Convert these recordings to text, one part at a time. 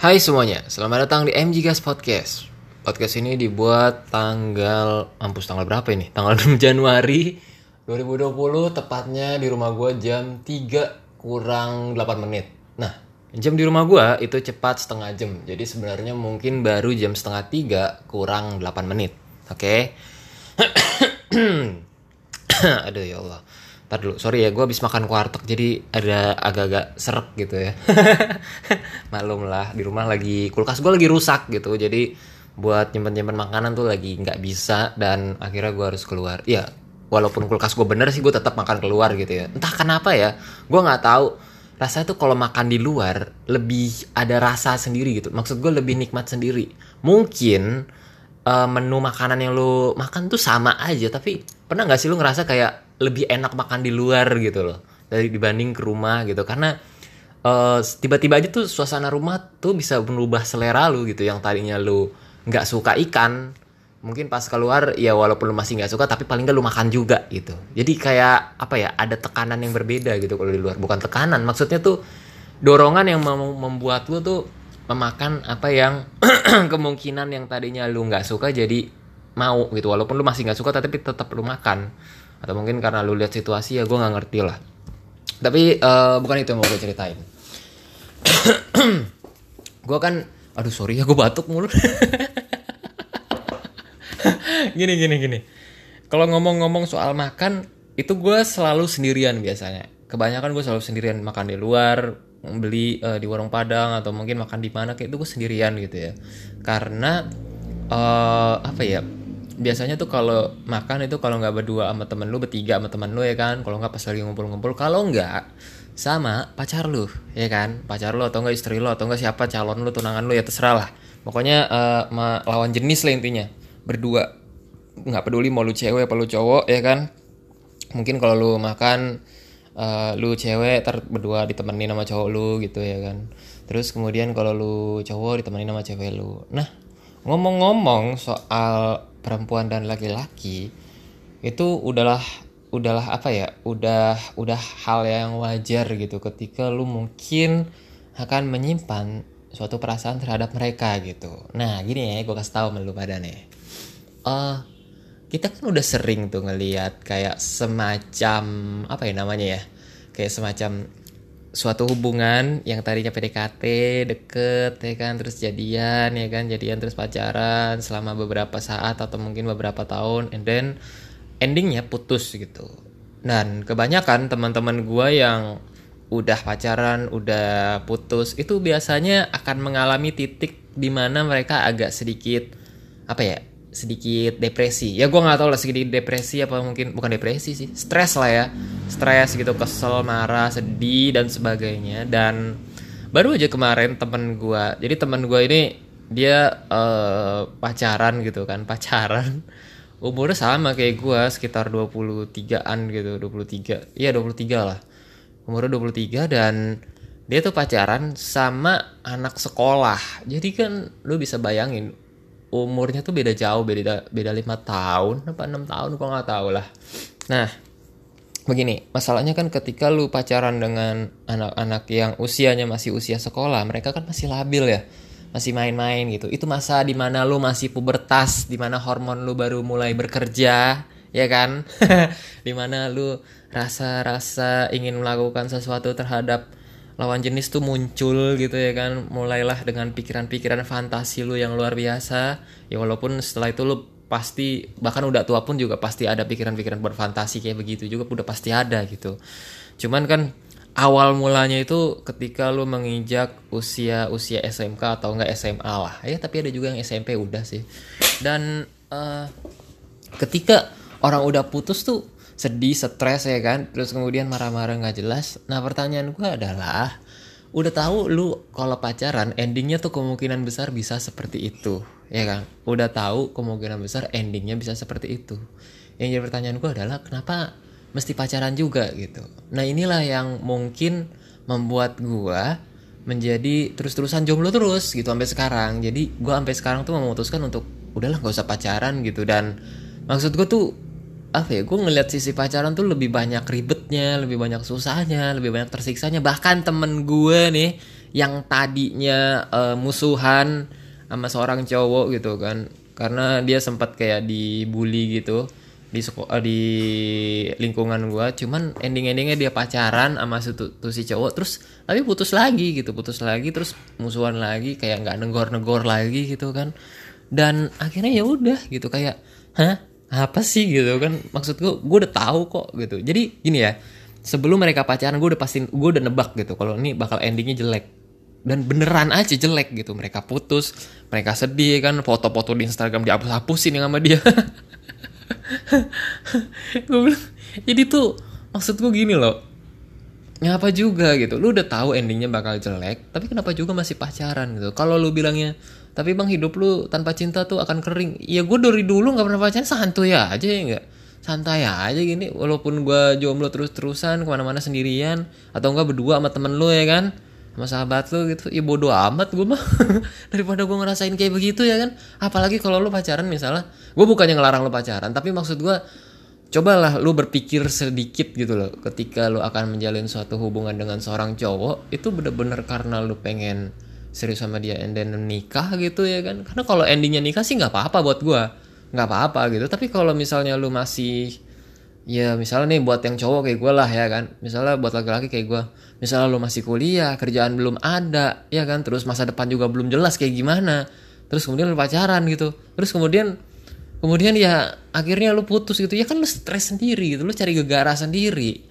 Hai semuanya, selamat datang di MG Gas Podcast. Podcast ini dibuat tanggal, mampus tanggal berapa ini? Tanggal 6 Januari 2020, tepatnya di rumah gue jam 3 kurang 8 menit. Nah, jam di rumah gue itu cepat setengah jam. Jadi sebenarnya mungkin baru jam setengah 3 kurang 8 menit. Oke? Aduh ya Allah. Ntar dulu, sorry ya, gue habis makan kuartek jadi ada agak-agak seret gitu ya. Maklum lah, di rumah lagi kulkas gue lagi rusak gitu, jadi buat nyimpen-nyimpen makanan tuh lagi nggak bisa dan akhirnya gue harus keluar. Ya, walaupun kulkas gue bener sih gue tetap makan keluar gitu ya. Entah kenapa ya, gue nggak tahu. Rasanya tuh kalau makan di luar lebih ada rasa sendiri gitu. Maksud gue lebih nikmat sendiri. Mungkin uh, menu makanan yang lu makan tuh sama aja, tapi pernah nggak sih lu ngerasa kayak lebih enak makan di luar gitu loh dari dibanding ke rumah gitu. Karena uh, tiba-tiba aja tuh suasana rumah tuh bisa merubah selera lu gitu yang tadinya lu nggak suka ikan mungkin pas keluar ya walaupun lu masih nggak suka tapi paling nggak lu makan juga gitu. Jadi kayak apa ya ada tekanan yang berbeda gitu kalau di luar. Bukan tekanan maksudnya tuh dorongan yang mem membuat lu tuh memakan apa yang kemungkinan yang tadinya lu nggak suka jadi mau gitu. Walaupun lu masih nggak suka tapi tetap lu makan atau mungkin karena lu lihat situasi ya gue nggak ngerti lah. Tapi uh, bukan itu yang mau gue ceritain. Gue kan aduh sorry ya gue batuk mulu. Gini gini gini. Kalau ngomong-ngomong soal makan itu gue selalu sendirian biasanya. Kebanyakan gue selalu sendirian makan di luar beli uh, di warung padang atau mungkin makan di mana kayak itu gue sendirian gitu ya. Karena uh, apa ya biasanya tuh kalau makan itu kalau nggak berdua sama temen lu bertiga sama temen lu ya kan? Kalau nggak pas lagi ngumpul-ngumpul. Kalau nggak sama pacar lu ya kan? Pacar lu atau enggak istri lu atau enggak siapa calon lu tunangan lu ya terserah lah. Pokoknya uh, lawan jenis lah intinya. Berdua. Nggak peduli mau lu cewek apa lu cowok ya kan? Mungkin kalau lu makan uh, lu cewek ter berdua ditemenin sama cowok lu gitu ya kan? Terus kemudian kalau lu cowok ditemenin sama cewek lu. Nah ngomong-ngomong soal perempuan dan laki-laki itu udahlah udahlah apa ya udah udah hal yang wajar gitu ketika lu mungkin akan menyimpan suatu perasaan terhadap mereka gitu. Nah gini ya gue kasih tahu lu pada nih. Uh, kita kan udah sering tuh ngelihat kayak semacam apa ya namanya ya kayak semacam suatu hubungan yang tadinya PDKT deket ya kan terus jadian ya kan jadian terus pacaran selama beberapa saat atau mungkin beberapa tahun and then endingnya putus gitu. Dan kebanyakan teman-teman gue yang udah pacaran udah putus itu biasanya akan mengalami titik di mana mereka agak sedikit apa ya sedikit depresi. Ya gue nggak tahu lah sedikit depresi apa mungkin bukan depresi sih stres lah ya. Stres gitu kesel marah sedih dan sebagainya. Dan baru aja kemarin temen gue jadi temen gue ini dia uh, pacaran gitu kan pacaran. Umurnya sama kayak gue sekitar 23an gitu 23 iya 23 lah. Umurnya 23 dan dia tuh pacaran sama anak sekolah. Jadi kan lu bisa bayangin umurnya tuh beda jauh beda beda lima tahun apa enam tahun kok nggak tahu lah. Nah begini masalahnya kan ketika lu pacaran dengan anak-anak yang usianya masih usia sekolah mereka kan masih labil ya masih main-main gitu. Itu masa di mana lu masih pubertas di mana hormon lu baru mulai bekerja ya kan? Di mana lu rasa-rasa ingin melakukan sesuatu terhadap lawan jenis tuh muncul gitu ya kan. Mulailah dengan pikiran-pikiran fantasi lu yang luar biasa. Ya walaupun setelah itu lu pasti bahkan udah tua pun juga pasti ada pikiran-pikiran berfantasi kayak begitu juga udah pasti ada gitu. Cuman kan awal mulanya itu ketika lu menginjak usia usia SMK atau enggak SMA lah. Ya tapi ada juga yang SMP udah sih. Dan uh, ketika orang udah putus tuh sedih, stres ya kan, terus kemudian marah-marah nggak jelas. Nah pertanyaan gue adalah, udah tahu lu kalau pacaran endingnya tuh kemungkinan besar bisa seperti itu, ya kan? Udah tahu kemungkinan besar endingnya bisa seperti itu. Yang jadi pertanyaan gue adalah kenapa mesti pacaran juga gitu. Nah inilah yang mungkin membuat gue menjadi terus-terusan jomblo terus gitu sampai sekarang. Jadi gue sampai sekarang tuh memutuskan untuk udahlah gak usah pacaran gitu dan maksud gue tuh apa ya gue ngeliat sisi pacaran tuh lebih banyak ribetnya lebih banyak susahnya lebih banyak tersiksanya. Bahkan temen gue nih yang tadinya uh, musuhan sama seorang cowok gitu kan. Karena dia sempat kayak dibully gitu di sekolah di lingkungan gua. Cuman ending endingnya dia pacaran sama tuh, tuh si cowok terus tapi putus lagi gitu putus lagi terus musuhan lagi kayak nggak negor negor lagi gitu kan. Dan akhirnya ya udah gitu kayak hah apa sih gitu kan? Maksud gua gue udah tahu kok gitu. Jadi gini ya sebelum mereka pacaran gue udah pasti gue udah nebak gitu kalau ini bakal endingnya jelek. Dan beneran aja jelek gitu. Mereka putus mereka sedih kan foto-foto di Instagram dihapus-hapusin yang sama dia. Gue bilang jadi tuh maksud gue gini loh. Ngapa juga gitu? Lu udah tahu endingnya bakal jelek tapi kenapa juga masih pacaran gitu? Kalau lu bilangnya tapi bang hidup lu tanpa cinta tuh akan kering. Ya gue dari dulu nggak pernah pacaran santuy aja ya enggak santai aja gini walaupun gue jomblo terus-terusan ke mana-mana sendirian atau enggak berdua sama temen lu ya kan? Sama sahabat lu gitu. Ya bodoh amat gue mah. Daripada gue ngerasain kayak begitu ya kan? Apalagi kalau lu pacaran misalnya gue bukannya ngelarang lu pacaran tapi maksud gue cobalah lu berpikir sedikit gitu loh. Ketika lu akan menjalin suatu hubungan dengan seorang cowok itu bener-bener karena lu pengen serius sama dia and then nikah gitu ya kan. Karena kalau endingnya nikah sih nggak apa-apa buat gue nggak apa-apa gitu. Tapi kalau misalnya lu masih ya misalnya nih buat yang cowok kayak gue lah ya kan. Misalnya buat laki-laki kayak gue misalnya lu masih kuliah kerjaan belum ada ya kan. Terus masa depan juga belum jelas kayak gimana. Terus kemudian lu pacaran gitu. Terus kemudian kemudian ya akhirnya lu putus gitu. Ya kan lu stres sendiri gitu. Lu cari gegara sendiri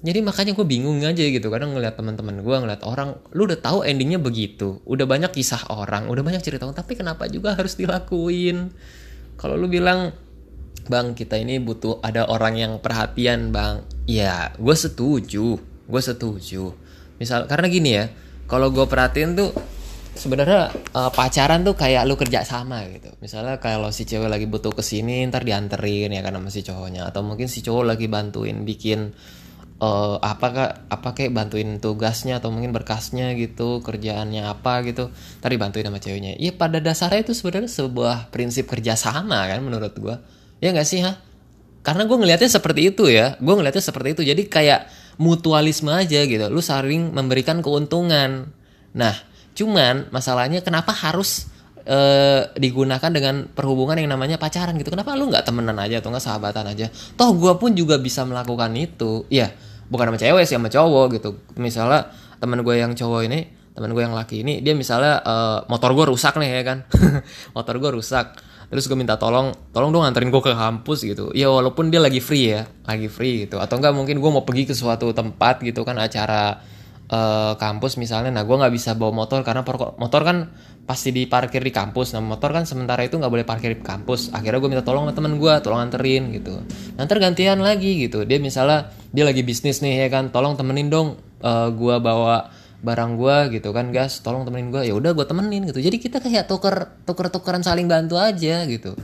jadi makanya gue bingung aja gitu kadang ngeliat teman-teman gue ngeliat orang lu udah tahu endingnya begitu udah banyak kisah orang udah banyak cerita orang tapi kenapa juga harus dilakuin? Kalau lu bilang bang kita ini butuh ada orang yang perhatian bang. Ya gue setuju gue setuju. Misal karena gini ya kalau gue perhatiin tuh sebenarnya uh, pacaran tuh kayak lu kerja sama gitu. Misalnya kalau si cewek lagi butuh ke sini ntar dianterin ya sama si cowoknya. Atau mungkin si cowok lagi bantuin bikin uh, apa kak apa kayak bantuin tugasnya atau mungkin berkasnya gitu kerjaannya apa gitu tadi bantuin sama ceweknya. Ya pada dasarnya itu sebenarnya sebuah prinsip kerjasama kan menurut gue ya nggak sih ha karena gue ngelihatnya seperti itu ya. Gue ngelihatnya seperti itu. Jadi kayak mutualisme aja gitu. Lu saling memberikan keuntungan. Nah cuman masalahnya kenapa harus uh, digunakan dengan perhubungan yang namanya pacaran gitu? Kenapa lu nggak temenan aja atau nggak sahabatan aja? Toh gue pun juga bisa melakukan itu. Ya bukan sama cewek sih sama cowok gitu. Misalnya teman gue yang cowok ini teman gue yang laki ini dia misalnya uh, motor gue rusak nih ya kan? Motor gue rusak. Terus gue minta tolong tolong dong anterin gue ke kampus gitu. Ya walaupun dia lagi free ya lagi free gitu. Atau enggak mungkin gue mau pergi ke suatu tempat gitu kan acara uh, kampus misalnya. Nah gue nggak bisa bawa motor karena motor kan pasti diparkir di kampus. Nah motor kan sementara itu nggak boleh parkir di kampus. Akhirnya gue minta tolong sama temen gue tolong anterin gitu. Nanti gantian lagi gitu. Dia misalnya dia lagi bisnis nih ya kan. Tolong temenin dong uh, eh, gue bawa barang gue gitu kan gas. Tolong temenin gue ya udah gue temenin gitu. Jadi kita kayak tuker tuker tukeran saling bantu aja gitu.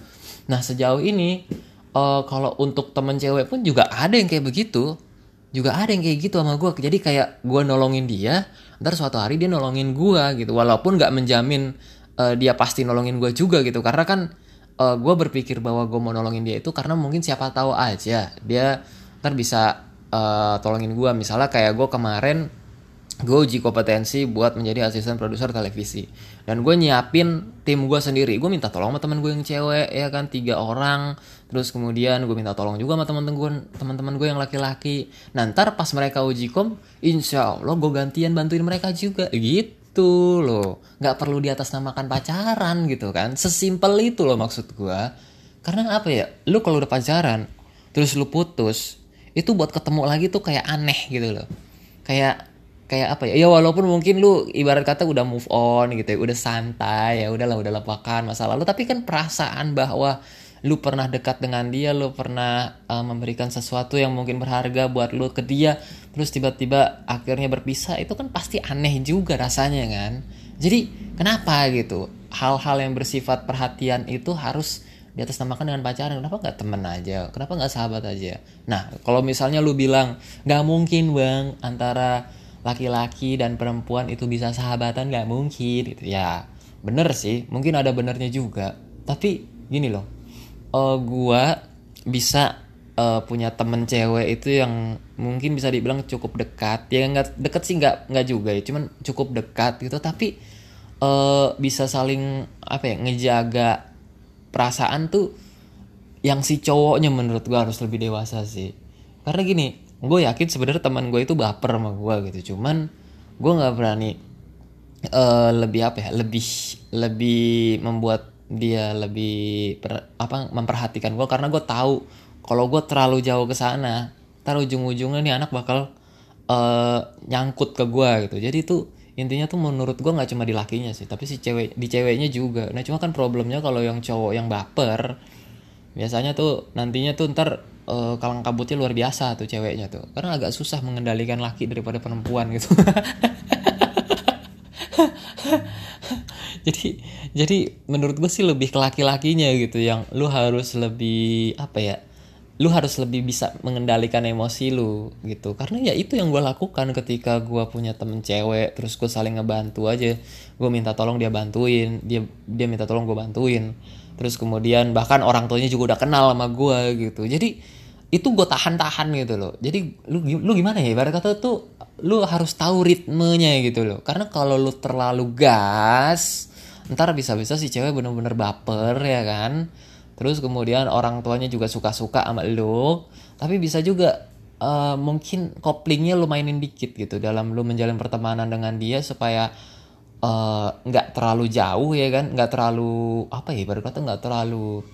Nah sejauh ini uh, kalau untuk temen cewek pun juga ada yang kayak begitu juga ada yang kayak gitu sama gue jadi kayak gue nolongin dia ntar suatu hari dia nolongin gue gitu. Walaupun nggak menjamin uh, dia pasti nolongin gue juga gitu. Karena kan uh, eh, gue berpikir bahwa gue mau nolongin dia itu karena mungkin siapa tahu aja dia ntar bisa uh, tolongin gue misalnya kayak gue kemarin gue uji kompetensi buat menjadi asisten produser televisi. Dan gue nyiapin tim gue sendiri. Gue minta tolong sama teman gue yang cewek ya kan tiga orang terus kemudian gue minta tolong juga sama teman-teman gue teman-teman gue yang laki-laki. Nanti pas mereka uji kom insya allah gue gantian bantuin mereka juga. Gitu loh. Nggak perlu di atas namakan pacaran gitu kan. Sesimpel itu loh maksud gue karena apa ya? Lu kalau udah pacaran terus lu putus itu buat ketemu lagi tuh kayak aneh gitu loh. Kayak kayak apa ya? Ya walaupun mungkin lu ibarat kata udah move on gitu ya udah santai ya udahlah udah lupakan masa lalu. Tapi kan perasaan bahwa lu pernah dekat dengan dia lu pernah uh, memberikan sesuatu yang mungkin berharga buat lu ke dia terus tiba-tiba akhirnya berpisah itu kan pasti aneh juga rasanya kan? Jadi kenapa gitu? Hal-hal yang bersifat perhatian itu harus di atas namakan dengan pacaran. Kenapa nggak temen aja? Kenapa nggak sahabat aja? Nah kalau misalnya lu bilang nggak mungkin bang antara laki-laki dan perempuan itu bisa sahabatan nggak mungkin gitu. Ya bener sih mungkin ada benernya juga. Tapi gini loh uh, gua bisa uh, punya temen cewek itu yang mungkin bisa dibilang cukup dekat. Ya nggak deket sih nggak nggak juga ya cuman cukup dekat gitu. Tapi uh, bisa saling apa ya ngejaga perasaan tuh yang si cowoknya menurut gue harus lebih dewasa sih. Karena gini gue yakin sebenarnya teman gue itu baper sama gue gitu. Cuman gue nggak berani uh, lebih apa ya lebih lebih membuat dia lebih per, apa memperhatikan gue karena gue tahu kalau gue terlalu jauh ke sana ntar ujung-ujungnya nih anak bakal uh, nyangkut ke gue gitu. Jadi itu intinya tuh menurut gue nggak cuma di lakinya sih tapi si cewek di ceweknya juga. Nah cuma kan problemnya kalau yang cowok yang baper biasanya tuh nantinya tuh ntar uh, kalang kabutnya luar biasa tuh ceweknya tuh. Karena agak susah mengendalikan laki daripada perempuan gitu jadi jadi menurut gue sih lebih ke laki-lakinya gitu yang lu harus lebih apa ya lu harus lebih bisa mengendalikan emosi lu gitu. Karena ya itu yang gue lakukan ketika gue punya temen cewek terus gue saling ngebantu aja. Gue minta tolong dia bantuin dia dia minta tolong gue bantuin. Terus kemudian bahkan orang tuanya juga udah kenal sama gue gitu. Jadi itu gue tahan-tahan gitu loh. Jadi lu lu gimana ya? Ibarat kata tuh lu harus tahu ritmenya gitu loh. Karena kalau lu terlalu gas ntar bisa-bisa si cewek bener-bener baper ya kan? Terus kemudian orang tuanya juga suka-suka sama lu. Tapi bisa juga uh, mungkin koplingnya lu mainin dikit gitu dalam lu menjalin pertemanan dengan dia supaya eh, nggak uh, terlalu jauh ya kan? Nggak terlalu apa ya? Baru kata nggak terlalu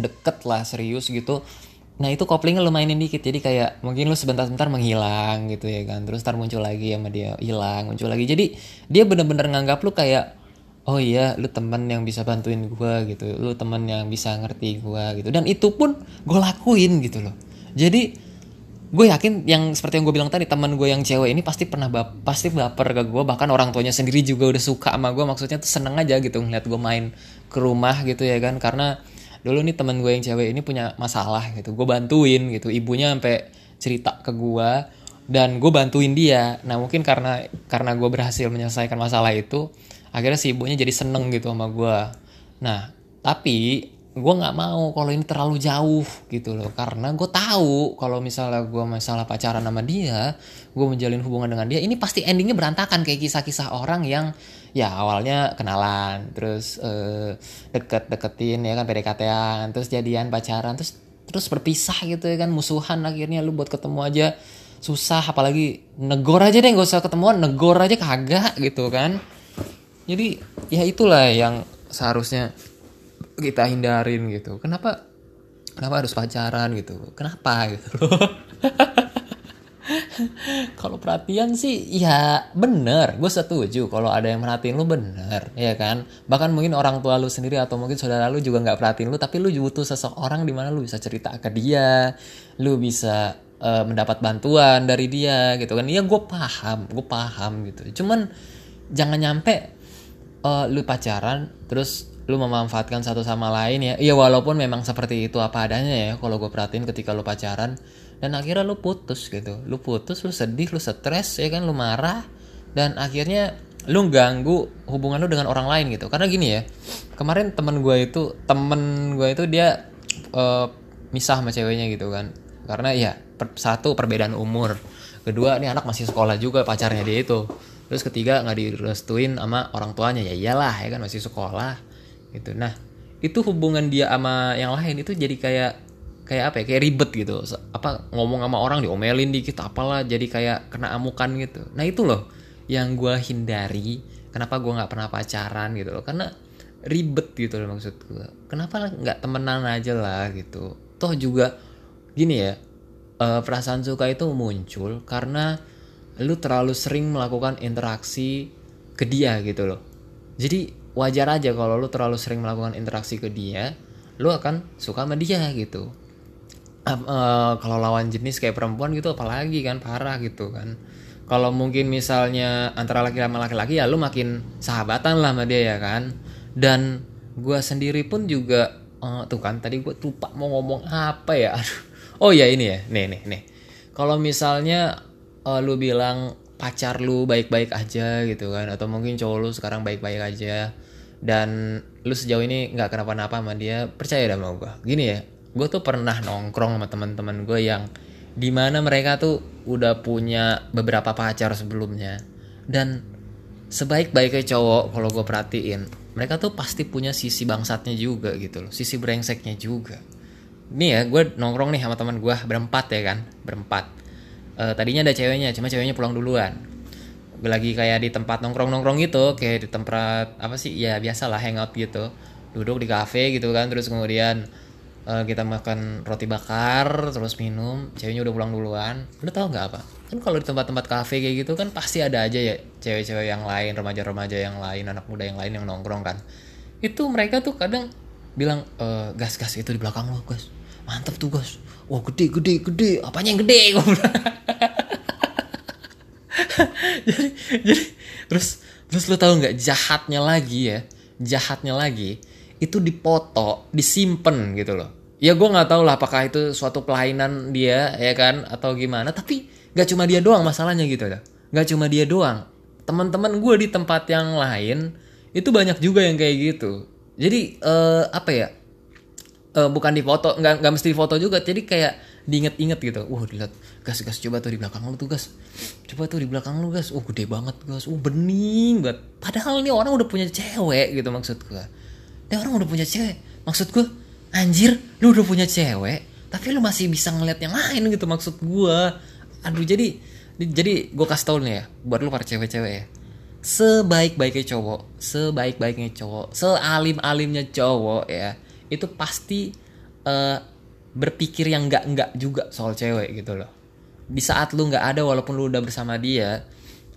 deket lah serius gitu nah itu koplingnya lu mainin dikit. Jadi kayak mungkin lu sebentar-sebentar menghilang gitu ya kan. Terus ntar muncul lagi sama dia hilang muncul lagi. Jadi dia bener-bener nganggap lu kayak oh iya lu temen yang bisa bantuin gue gitu. Lu temen yang bisa ngerti gue gitu. Dan itu pun gue lakuin gitu loh. Jadi gue yakin yang seperti yang gue bilang tadi teman gue yang cewek ini pasti pernah bap pasti baper ke gue bahkan orang tuanya sendiri juga udah suka sama gue maksudnya tuh seneng aja gitu ngeliat gue main ke rumah gitu ya kan. Karena dulu nih teman gue yang cewek ini punya masalah gitu. Gue bantuin gitu. Ibunya sampai cerita ke gue dan gue bantuin dia. Nah mungkin karena karena gue berhasil menyelesaikan masalah itu akhirnya si ibunya jadi seneng gitu sama gue nah tapi gue nggak mau kalau ini terlalu jauh gitu loh. Karena gue tahu kalau misalnya gue masalah pacaran sama dia gue menjalin hubungan dengan dia ini pasti endingnya berantakan kayak kisah-kisah orang yang ya awalnya kenalan terus uh, deket deketin ya kan PDKT-an terus jadian pacaran terus terus berpisah gitu ya kan musuhan akhirnya lu buat ketemu aja. Susah apalagi negor aja deh gak usah ketemuan negor aja kagak gitu kan. Jadi ya itulah yang seharusnya kita hindarin gitu. Kenapa kenapa harus pacaran gitu? Kenapa gitu kalau perhatian sih ya bener gue setuju kalau ada yang merhatiin lu bener ya kan? Bahkan mungkin orang tua lu sendiri atau mungkin saudara lu juga nggak perhatiin lu tapi lu butuh seseorang di mana lu bisa cerita ke dia lu bisa uh, mendapat bantuan dari dia gitu kan? Iya gue paham gue paham gitu. Cuman jangan nyampe uh, lu pacaran terus lu memanfaatkan satu sama lain ya. Iya walaupun memang seperti itu apa adanya ya kalau gue perhatiin ketika lu pacaran dan akhirnya lu putus gitu. Lu putus lu sedih lu stres ya kan? Lu marah. Dan akhirnya lu ganggu hubungan lu dengan orang lain gitu. Karena gini ya kemarin temen gue itu temen gue itu dia uh, misah sama ceweknya gitu kan. Karena ya per, satu perbedaan umur. Kedua ini anak masih sekolah juga pacarnya dia itu. Terus ketiga nggak direstuin sama orang tuanya. Ya iyalah ya kan? Masih sekolah gitu. Nah itu hubungan dia sama yang lain itu jadi kayak kayak apa ya kayak ribet gitu. Apa ngomong sama orang diomelin dikit apalah jadi kayak kena amukan gitu. Nah itu loh yang gue hindari kenapa gue nggak pernah pacaran gitu loh. Karena ribet gitu loh maksud gue kenapa nggak temenan aja lah gitu. Toh juga gini ya uh, perasaan suka itu muncul karena lu terlalu sering melakukan interaksi ke dia gitu loh. Jadi wajar aja kalau lu terlalu sering melakukan interaksi ke dia, lu akan suka sama dia gitu. Uh, kalau lawan jenis kayak perempuan gitu apalagi kan parah gitu kan. Kalau mungkin misalnya antara laki sama laki-laki ya lu makin sahabatan lah sama dia ya kan. Dan gue sendiri pun juga uh, tuh kan tadi gue lupa mau ngomong apa ya. Oh ya ini ya, nih nih nih. Kalau misalnya uh, lu bilang pacar lu baik-baik aja gitu kan atau mungkin cowok lu sekarang baik-baik aja dan lu sejauh ini nggak kenapa-napa sama dia percaya dah sama gue gini ya gue tuh pernah nongkrong sama teman-teman gue yang di mana mereka tuh udah punya beberapa pacar sebelumnya. Dan sebaik-baiknya cowok kalau gue perhatiin mereka tuh pasti punya sisi bangsatnya juga gitu loh sisi brengseknya juga. Nih ya gue nongkrong nih sama teman gue berempat ya kan berempat. Uh, tadinya ada ceweknya cuma ceweknya pulang duluan. Lagi kayak di tempat nongkrong nongkrong gitu kayak di tempat apa sih ya biasa lah hangout gitu. Duduk di kafe gitu kan terus kemudian uh, kita makan roti bakar terus minum ceweknya udah pulang duluan. Lu tau nggak apa? Kan kalau di tempat-tempat kafe kayak gitu kan pasti ada aja ya cewek-cewek yang lain remaja-remaja yang lain anak muda yang lain yang nongkrong kan. Itu mereka tuh kadang bilang e, gas gas itu di belakang lo gas mantep tuh gas wah gede gede gede. Apanya yang gede? Jadi jadi terus terus lo tau nggak jahatnya lagi ya? Jahatnya lagi itu dipoto disimpan gitu loh ya gue nggak tahu lah apakah itu suatu kelainan dia ya kan atau gimana. Tapi nggak cuma dia doang masalahnya gitu ya nggak cuma dia doang. Teman-teman gue di tempat yang lain itu banyak juga yang kayak gitu. Jadi uh, apa ya? Uh, bukan di foto nggak nggak mesti foto juga jadi kayak diinget-inget gitu. Wah dilihat gas gas coba tuh di belakang lu tuh gas. Coba tuh di belakang lu gas. Oh gede banget gas. Oh bening banget. Padahal ini orang udah punya cewek gitu maksud gue ini orang udah punya cewek. Maksud gue anjir lu udah punya cewek tapi lu masih bisa ngeliat yang lain gitu maksud gue aduh jadi jadi gue kasih tau nih ya buat lu para cewek-cewek ya. Sebaik-baiknya cowok sebaik-baiknya cowok sealim-alimnya cowok ya itu pasti uh, berpikir yang enggak enggak juga soal cewek gitu loh. Di saat lu nggak ada walaupun lu udah bersama dia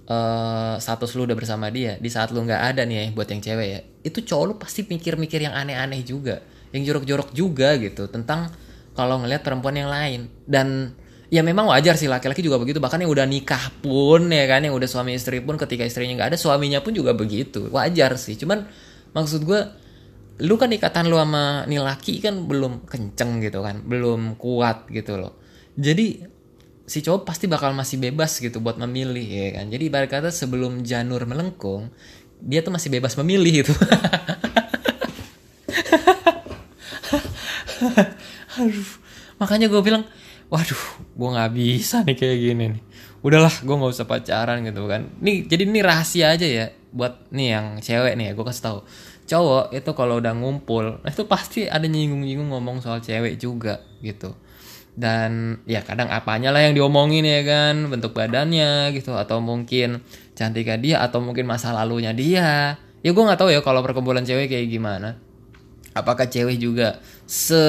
uh, status lu udah bersama dia di saat lu nggak ada nih ya buat yang cewek ya itu cowok lu pasti mikir-mikir yang aneh-aneh juga yang jorok-jorok juga gitu tentang kalau ngelihat perempuan yang lain. Dan ya memang wajar sih laki-laki juga begitu. Bahkan yang udah nikah pun ya kan yang udah suami istri pun ketika istrinya nggak ada suaminya pun juga begitu. Wajar sih cuman maksud gue lu kan ikatan lu sama nih laki kan belum kenceng gitu kan belum kuat gitu loh. Jadi si cowok pasti bakal masih bebas gitu buat memilih ya kan. Jadi ibarat kata sebelum janur melengkung dia tuh masih bebas memilih gitu aduh makanya gue bilang waduh gue nggak bisa nih kayak gini nih. Udahlah gue nggak usah pacaran gitu kan. Nih jadi ini rahasia aja ya buat nih yang cewek nih ya gue kasih tahu. Cowok itu kalau udah ngumpul itu pasti ada nyinggung-nyinggung ngomong soal cewek juga gitu. Dan ya kadang apanya lah yang diomongin ya kan bentuk badannya gitu. Atau mungkin cantiknya dia atau mungkin masa lalunya dia. Ya gue nggak tahu ya kalau perkumpulan cewek kayak gimana apakah cewek juga se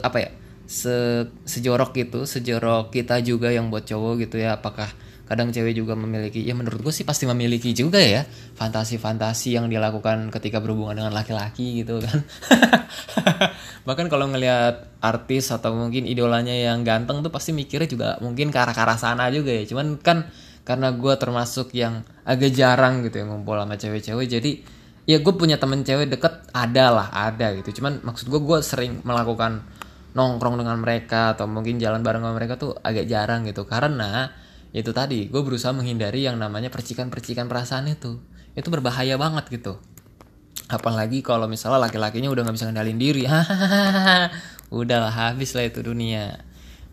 apa ya se sejorok gitu sejorok kita juga yang buat cowok gitu ya? Apakah kadang cewek juga memiliki ya menurut gue sih pasti memiliki juga ya fantasi-fantasi yang dilakukan ketika berhubungan dengan laki-laki gitu kan. Bahkan kalau ngelihat artis atau mungkin idolanya yang ganteng tuh pasti mikirnya juga mungkin ke arah-arah sana juga ya. Cuman kan karena gue termasuk yang agak jarang gitu ya ngumpul sama cewek-cewek jadi ya gue punya temen cewek deket ada lah ada gitu. Cuman maksud gue gue sering melakukan nongkrong dengan mereka atau mungkin jalan bareng sama mereka tuh agak jarang gitu. Karena itu tadi gue berusaha menghindari yang namanya percikan-percikan perasaan itu. Itu berbahaya banget gitu. Apalagi kalau misalnya laki-lakinya udah nggak bisa ngendalin diri. Udahlah habis lah itu dunia.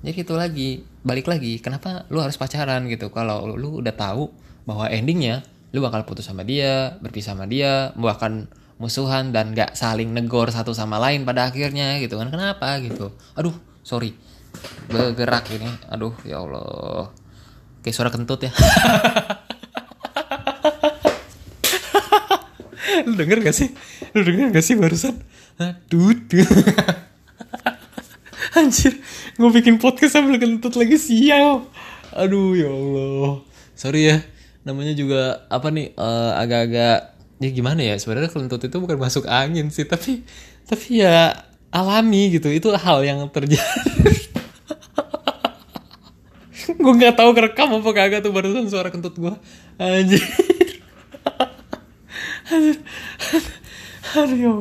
Jadi itu lagi balik lagi kenapa lu harus pacaran gitu? Kalau lu, lu udah tahu bahwa endingnya lu bakal putus sama dia berpisah sama dia bahkan musuhan dan gak saling negor satu sama lain pada akhirnya gitu kan. Kenapa gitu? Aduh sorry. Bergerak ini. Aduh ya allah. Kayak suara kentut ya. Lu denger gak sih? Lu denger gak sih barusan? Aduh anjir gue bikin podcast sambil kentut lagi sial aduh ya allah. Sorry ya namanya juga apa nih uh, agak-agak ya gimana ya sebenarnya kelentut itu bukan masuk angin sih tapi tapi ya alami gitu. Itu hal yang terjadi. Gue nggak tahu kerekam apa kagak tuh barusan suara kentut gue anjir. Aduh aduh ya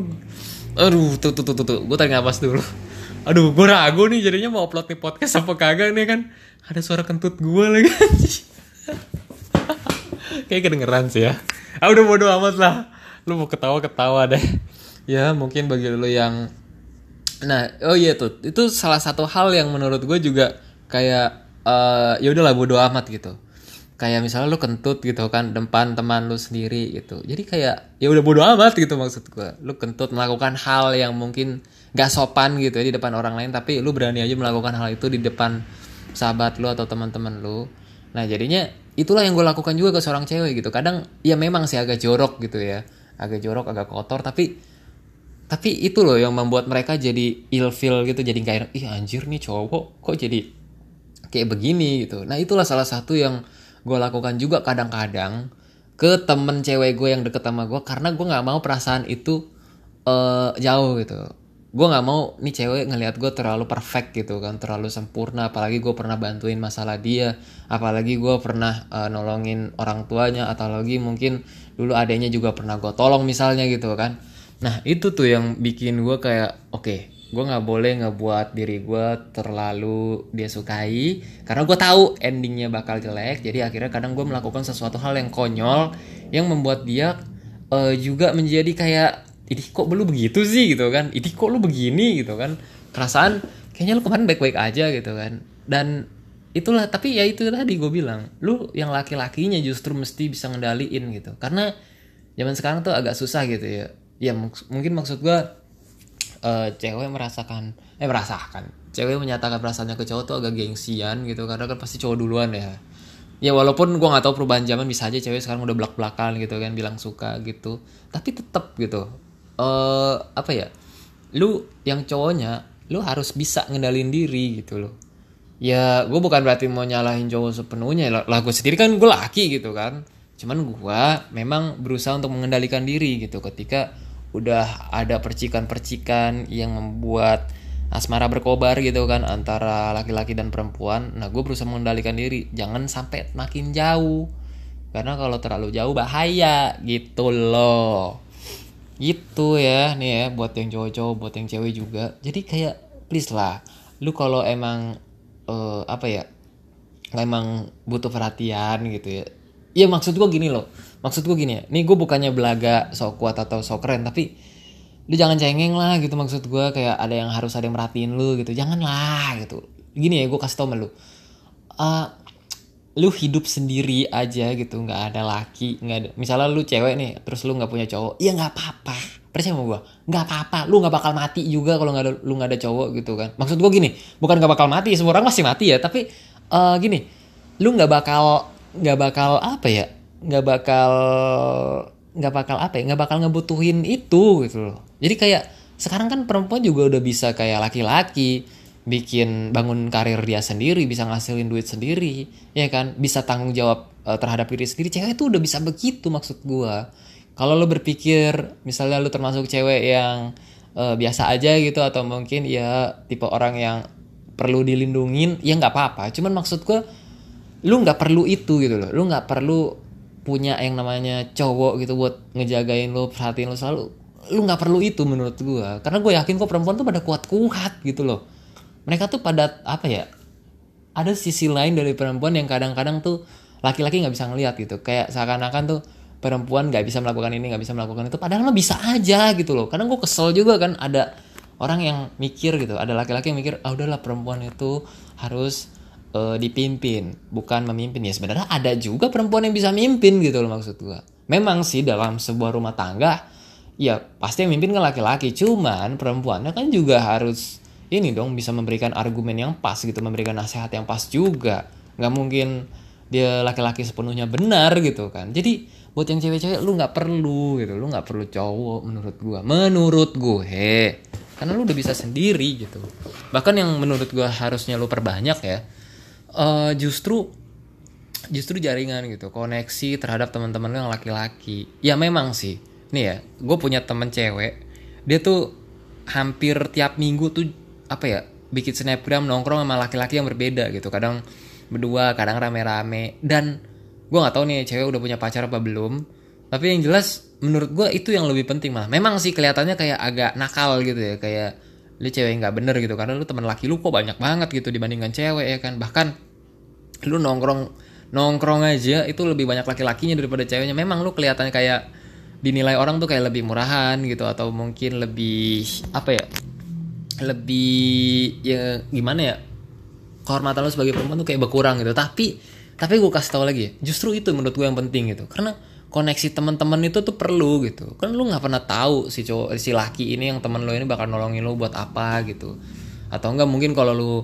aduh tuh tuh tuh tuh, tuh. gue tanya ngapas dulu. Aduh gue ragu nih jadinya mau upload nih podcast apa kagak nih kan. Ada suara kentut gue lagi kayak kedengeran sih ya. Ah udah bodo amat lah. Lu mau ketawa ketawa deh. Ya mungkin bagi lu yang nah oh iya tuh. Itu salah satu hal yang menurut gue juga kayak uh, ya udahlah bodo amat gitu. Kayak misalnya lu kentut gitu kan depan teman lu sendiri gitu. Jadi kayak ya udah bodo amat gitu maksud gue lu kentut melakukan hal yang mungkin gak sopan gitu ya di depan orang lain tapi lu berani aja melakukan hal itu di depan sahabat lu atau teman-teman lu. Nah jadinya itulah yang gue lakukan juga ke seorang cewek gitu. Kadang ya memang sih agak jorok gitu ya. Agak jorok agak kotor tapi tapi itu loh yang membuat mereka jadi ilfeel gitu. Jadi kayak ih anjir nih cowok kok jadi kayak begini? gitu. Nah itulah salah satu yang gue lakukan juga kadang-kadang ke temen cewek gue yang deket sama gue karena gue nggak mau perasaan itu uh, jauh gitu gue nggak mau nih cewek ngelihat gue terlalu perfect gitu kan terlalu sempurna apalagi gue pernah bantuin masalah dia apalagi gue pernah uh, nolongin orang tuanya atau lagi mungkin dulu adanya juga pernah gue tolong misalnya gitu kan. Nah itu tuh yang bikin gue kayak oke okay, gue nggak boleh ngebuat diri gue terlalu dia sukai karena gue tahu endingnya bakal jelek jadi akhirnya kadang gue melakukan sesuatu hal yang konyol yang membuat dia uh, juga menjadi kayak ini kok lu begitu sih? Gitu kan. Ini kok lu begini? Gitu kan. Perasaan kayaknya lu kemarin baik-baik aja gitu kan. Dan itulah tapi ya itu tadi gue bilang lu yang laki-lakinya justru mesti bisa ngendaliin gitu. Karena zaman sekarang tuh agak susah gitu ya. Ya mungkin maksud gue uh, cewek merasakan eh merasakan cewek menyatakan perasaannya ke cowok tuh agak gengsian gitu. Karena kan pasti cowok duluan ya. Ya walaupun gue nggak tahu perubahan zaman bisa aja cewek sekarang udah belak belakan gitu kan bilang suka gitu. Tapi tetap gitu uh, apa ya lu yang cowoknya lu harus bisa ngendalin diri gitu loh ya gue bukan berarti mau nyalahin cowok sepenuhnya lah gue sendiri kan gue laki gitu kan cuman gue memang berusaha untuk mengendalikan diri gitu ketika udah ada percikan-percikan yang membuat asmara berkobar gitu kan antara laki-laki dan perempuan. Nah, gue berusaha mengendalikan diri, jangan sampai makin jauh. Karena kalau terlalu jauh bahaya gitu loh. Gitu ya, nih ya buat yang cowok-cowok, buat yang cewek juga. Jadi kayak please lah, lu kalau emang uh, apa ya? Emang butuh perhatian gitu ya. Iya maksud gue gini loh maksud gue gini ya nih gue bukannya belaga sok kuat atau sok keren tapi lu jangan cengeng lah gitu maksud gue kayak ada yang harus ada yang merhatiin lu gitu jangan lah gitu gini ya gue kasih tau sama uh, lu hidup sendiri aja gitu nggak ada laki nggak ada misalnya lu cewek nih terus lu nggak punya cowok ya nggak apa-apa percaya sama gue nggak apa-apa lu nggak bakal mati juga kalau nggak ada lu nggak ada cowok gitu kan. Maksud gue gini bukan nggak bakal mati semua orang masih mati ya tapi uh, gini lu nggak bakal nggak bakal apa ya nggak bakal nggak bakal apa ya nggak bakal ngebutuhin itu gitu loh. Jadi kayak sekarang kan perempuan juga udah bisa kayak laki-laki bikin bangun karir dia sendiri bisa ngasilin duit sendiri ya kan? Bisa tanggung jawab uh, terhadap diri sendiri. Cewek itu udah bisa begitu maksud gua. Kalau lo berpikir misalnya lo termasuk cewek yang uh, biasa aja gitu atau mungkin ya tipe orang yang perlu dilindungin ya nggak apa-apa. Cuman maksud gua lu nggak perlu itu gitu loh. Lu nggak perlu punya yang namanya cowok gitu buat ngejagain lo perhatiin lo selalu. Lu nggak perlu itu menurut gue karena gue yakin kok perempuan tuh pada kuat-kuat gitu loh mereka tuh pada apa ya ada sisi lain dari perempuan yang kadang-kadang tuh laki-laki nggak bisa ngeliat gitu. Kayak seakan-akan tuh perempuan nggak bisa melakukan ini nggak bisa melakukan itu. Padahal mah bisa aja gitu loh. Karena gue kesel juga kan ada orang yang mikir gitu. Ada laki-laki yang mikir ah udahlah perempuan itu harus uh, dipimpin, bukan memimpin. Ya. Sebenarnya ada juga perempuan yang bisa mimpin gitu loh maksud gua. Memang sih dalam sebuah rumah tangga ya pasti yang mimpin kan laki-laki, cuman perempuannya kan juga harus ini dong bisa memberikan argumen yang pas gitu, memberikan nasihat yang pas juga. Nggak mungkin dia laki-laki sepenuhnya benar gitu kan. Jadi buat yang cewek-cewek lu nggak perlu gitu, lu nggak perlu cowok menurut gua. Menurut gue, karena lu udah bisa sendiri gitu. Bahkan yang menurut gua harusnya lu perbanyak ya uh, justru justru jaringan gitu koneksi terhadap teman-teman yang laki-laki ya memang sih nih ya gue punya temen cewek dia tuh hampir tiap minggu tuh apa ya bikin snapgram nongkrong sama laki-laki yang berbeda gitu. Kadang berdua kadang rame-rame. Dan gue nggak tahu nih cewek udah punya pacar apa belum. Tapi yang jelas menurut gue itu yang lebih penting malah memang sih kelihatannya kayak agak nakal gitu ya kayak lu cewek nggak bener gitu. Karena lu teman laki lu kok banyak banget gitu dibandingkan cewek ya kan? Bahkan lu nongkrong nongkrong aja itu lebih banyak laki-lakinya daripada ceweknya. Memang lu kelihatannya kayak dinilai orang tuh kayak lebih murahan gitu atau mungkin lebih apa ya lebih ya gimana ya kehormatan lo sebagai perempuan tuh kayak berkurang gitu. Tapi tapi gue kasih tau lagi ya justru itu menurut gue yang penting gitu. Karena koneksi teman-teman itu tuh perlu gitu. Kan lu nggak pernah tahu si cowok si laki ini yang teman lo ini bakal nolongin lo buat apa gitu. Atau enggak mungkin kalau lu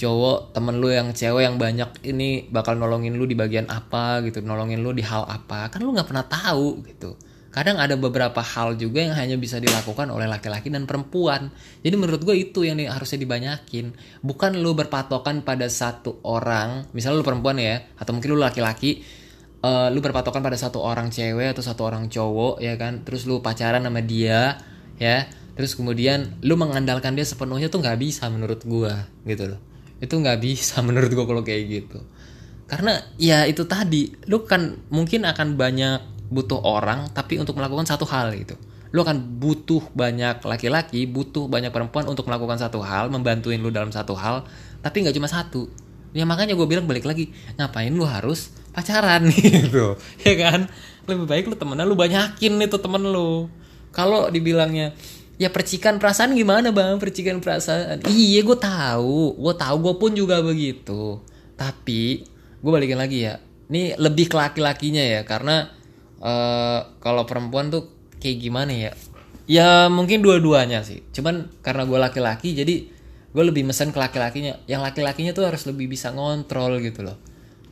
cowok temen lu yang cewek yang banyak ini bakal nolongin lu di bagian apa gitu nolongin lu di hal apa. Kan lu nggak pernah tahu gitu kadang ada beberapa hal juga yang hanya bisa dilakukan oleh laki-laki dan perempuan. Jadi menurut gue itu yang harusnya dibanyakin. Bukan lu berpatokan pada satu orang misalnya lu perempuan ya atau mungkin lu laki-laki uh, lu berpatokan pada satu orang cewek atau satu orang cowok ya kan? Terus lu pacaran sama dia ya. Terus kemudian lu mengandalkan dia sepenuhnya tuh nggak bisa menurut gue gitu loh. Itu nggak bisa menurut gue kalau kayak gitu. Karena ya itu tadi lu kan mungkin akan banyak butuh orang tapi untuk melakukan satu hal gitu. Lu akan butuh banyak laki-laki butuh banyak perempuan untuk melakukan satu hal membantuin lu dalam satu hal tapi nggak cuma satu. Ya makanya gue bilang balik lagi ngapain lu harus pacaran gitu ya kan? Lebih baik lu temenan lu banyakin itu temen lu. Kalau dibilangnya ya percikan perasaan gimana bang? Percikan perasaan. Iya gue tahu. Gue tahu gue pun juga begitu. Tapi gue balikin lagi ya. Ini lebih ke laki-lakinya ya karena uh, kalau perempuan tuh kayak gimana ya? Ya mungkin dua-duanya sih. Cuman karena gue laki-laki jadi gue lebih mesen ke laki-lakinya. Yang laki-lakinya tuh harus lebih bisa ngontrol gitu loh.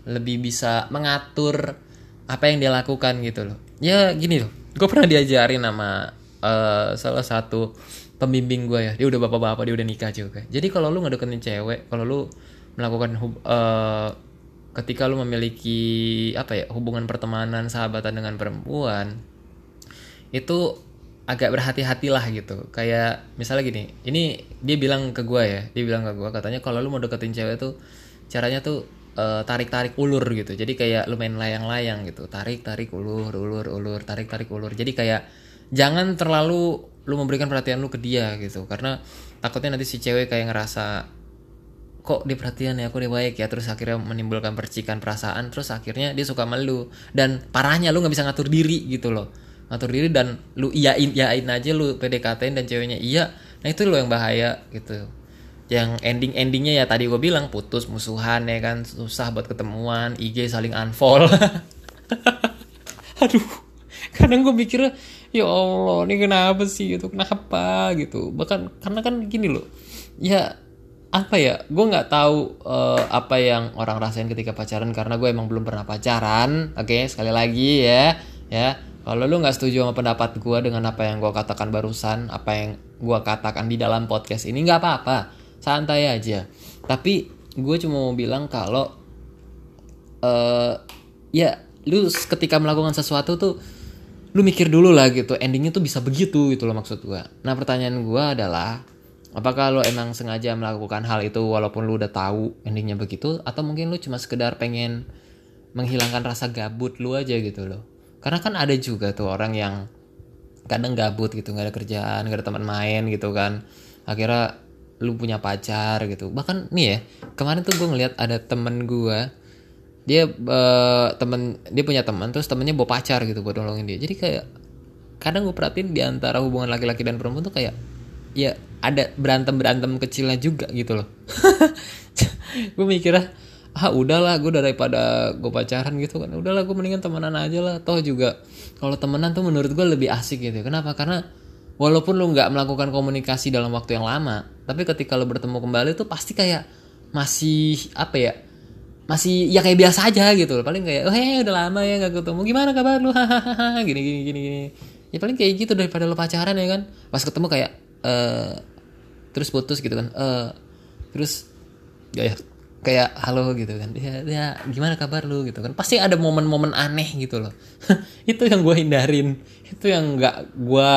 Lebih bisa mengatur apa yang dia lakukan gitu loh. Ya gini loh. Gue pernah diajarin sama uh, salah satu pembimbing gue ya. Dia udah bapak-bapak dia udah nikah juga. Jadi kalau lu ngedeketin cewek kalau lu melakukan uh, ketika lu memiliki apa ya hubungan pertemanan sahabatan dengan perempuan itu agak berhati-hatilah gitu. Kayak misalnya gini ini dia bilang ke gue ya dia bilang ke gue katanya kalau lu mau deketin cewek tuh caranya tuh uh, tarik-tarik ulur gitu. Jadi kayak lu main layang-layang gitu. Tarik tarik ulur ulur ulur tarik tarik ulur. Jadi kayak jangan terlalu lu memberikan perhatian lu ke dia gitu. Karena takutnya nanti si cewek kayak ngerasa kok dia perhatian ya aku dia baik ya. Terus akhirnya menimbulkan percikan perasaan terus akhirnya dia suka malu dan parahnya lu nggak bisa ngatur diri gitu loh. Ngatur diri dan lu iyain iyain aja lu PDKT dan ceweknya iya nah itu lo yang bahaya gitu. Yang ending endingnya ya tadi gue bilang putus musuhan ya kan susah buat ketemuan IG saling unfollow. Aduh kadang gue mikirnya ya Allah ini kenapa sih gitu? Kenapa? gitu. Bahkan karena kan gini loh ya apa ya gue nggak tahu uh, apa yang orang rasain ketika pacaran karena gue emang belum pernah pacaran. Oke okay, sekali lagi ya ya. Kalau lu nggak setuju sama pendapat gue dengan apa yang gue katakan barusan apa yang gue katakan di dalam podcast ini nggak apa-apa. Santai aja. Tapi gue cuma mau bilang kalau uh, ya lu ketika melakukan sesuatu tuh lu mikir dulu lah gitu. Endingnya tuh bisa begitu gitu loh maksud gue nah pertanyaan gue adalah apakah lo emang sengaja melakukan hal itu walaupun lu udah tahu endingnya begitu? Atau mungkin lu cuma sekedar pengen menghilangkan rasa gabut lu aja gitu loh? Karena kan ada juga tuh orang yang kadang gabut gitu nggak ada kerjaan nggak ada teman main gitu kan. Akhirnya lu punya pacar gitu. Bahkan nih ya kemarin tuh gue ngeliat ada temen gue dia uh, temen dia punya teman terus temennya bawa pacar gitu buat nolongin dia. Jadi kayak kadang gue perhatiin di antara hubungan laki-laki dan perempuan tuh kayak ya ada berantem berantem kecilnya juga gitu loh. Gue mikirnya ah udahlah gue daripada gue pacaran gitu kan. Udahlah gue mendingan temenan aja lah. Toh juga kalau temenan tuh menurut gue lebih asik gitu kenapa? Karena walaupun lu nggak melakukan komunikasi dalam waktu yang lama tapi ketika lu bertemu kembali tuh pasti kayak masih apa ya masih ya kayak biasa aja gitu loh. Paling kayak oh hey, udah lama ya nggak ketemu. Gimana kabar lu? Gini gini gini gini. Ya paling kayak gitu daripada lo pacaran ya kan. Pas ketemu kayak uh, terus putus gitu kan. Uh, terus ya kayak halo gitu kan. Ya, ya gimana kabar lu gitu kan. Pasti ada momen-momen aneh gitu loh. Itu yang gue hindarin. Itu yang nggak gue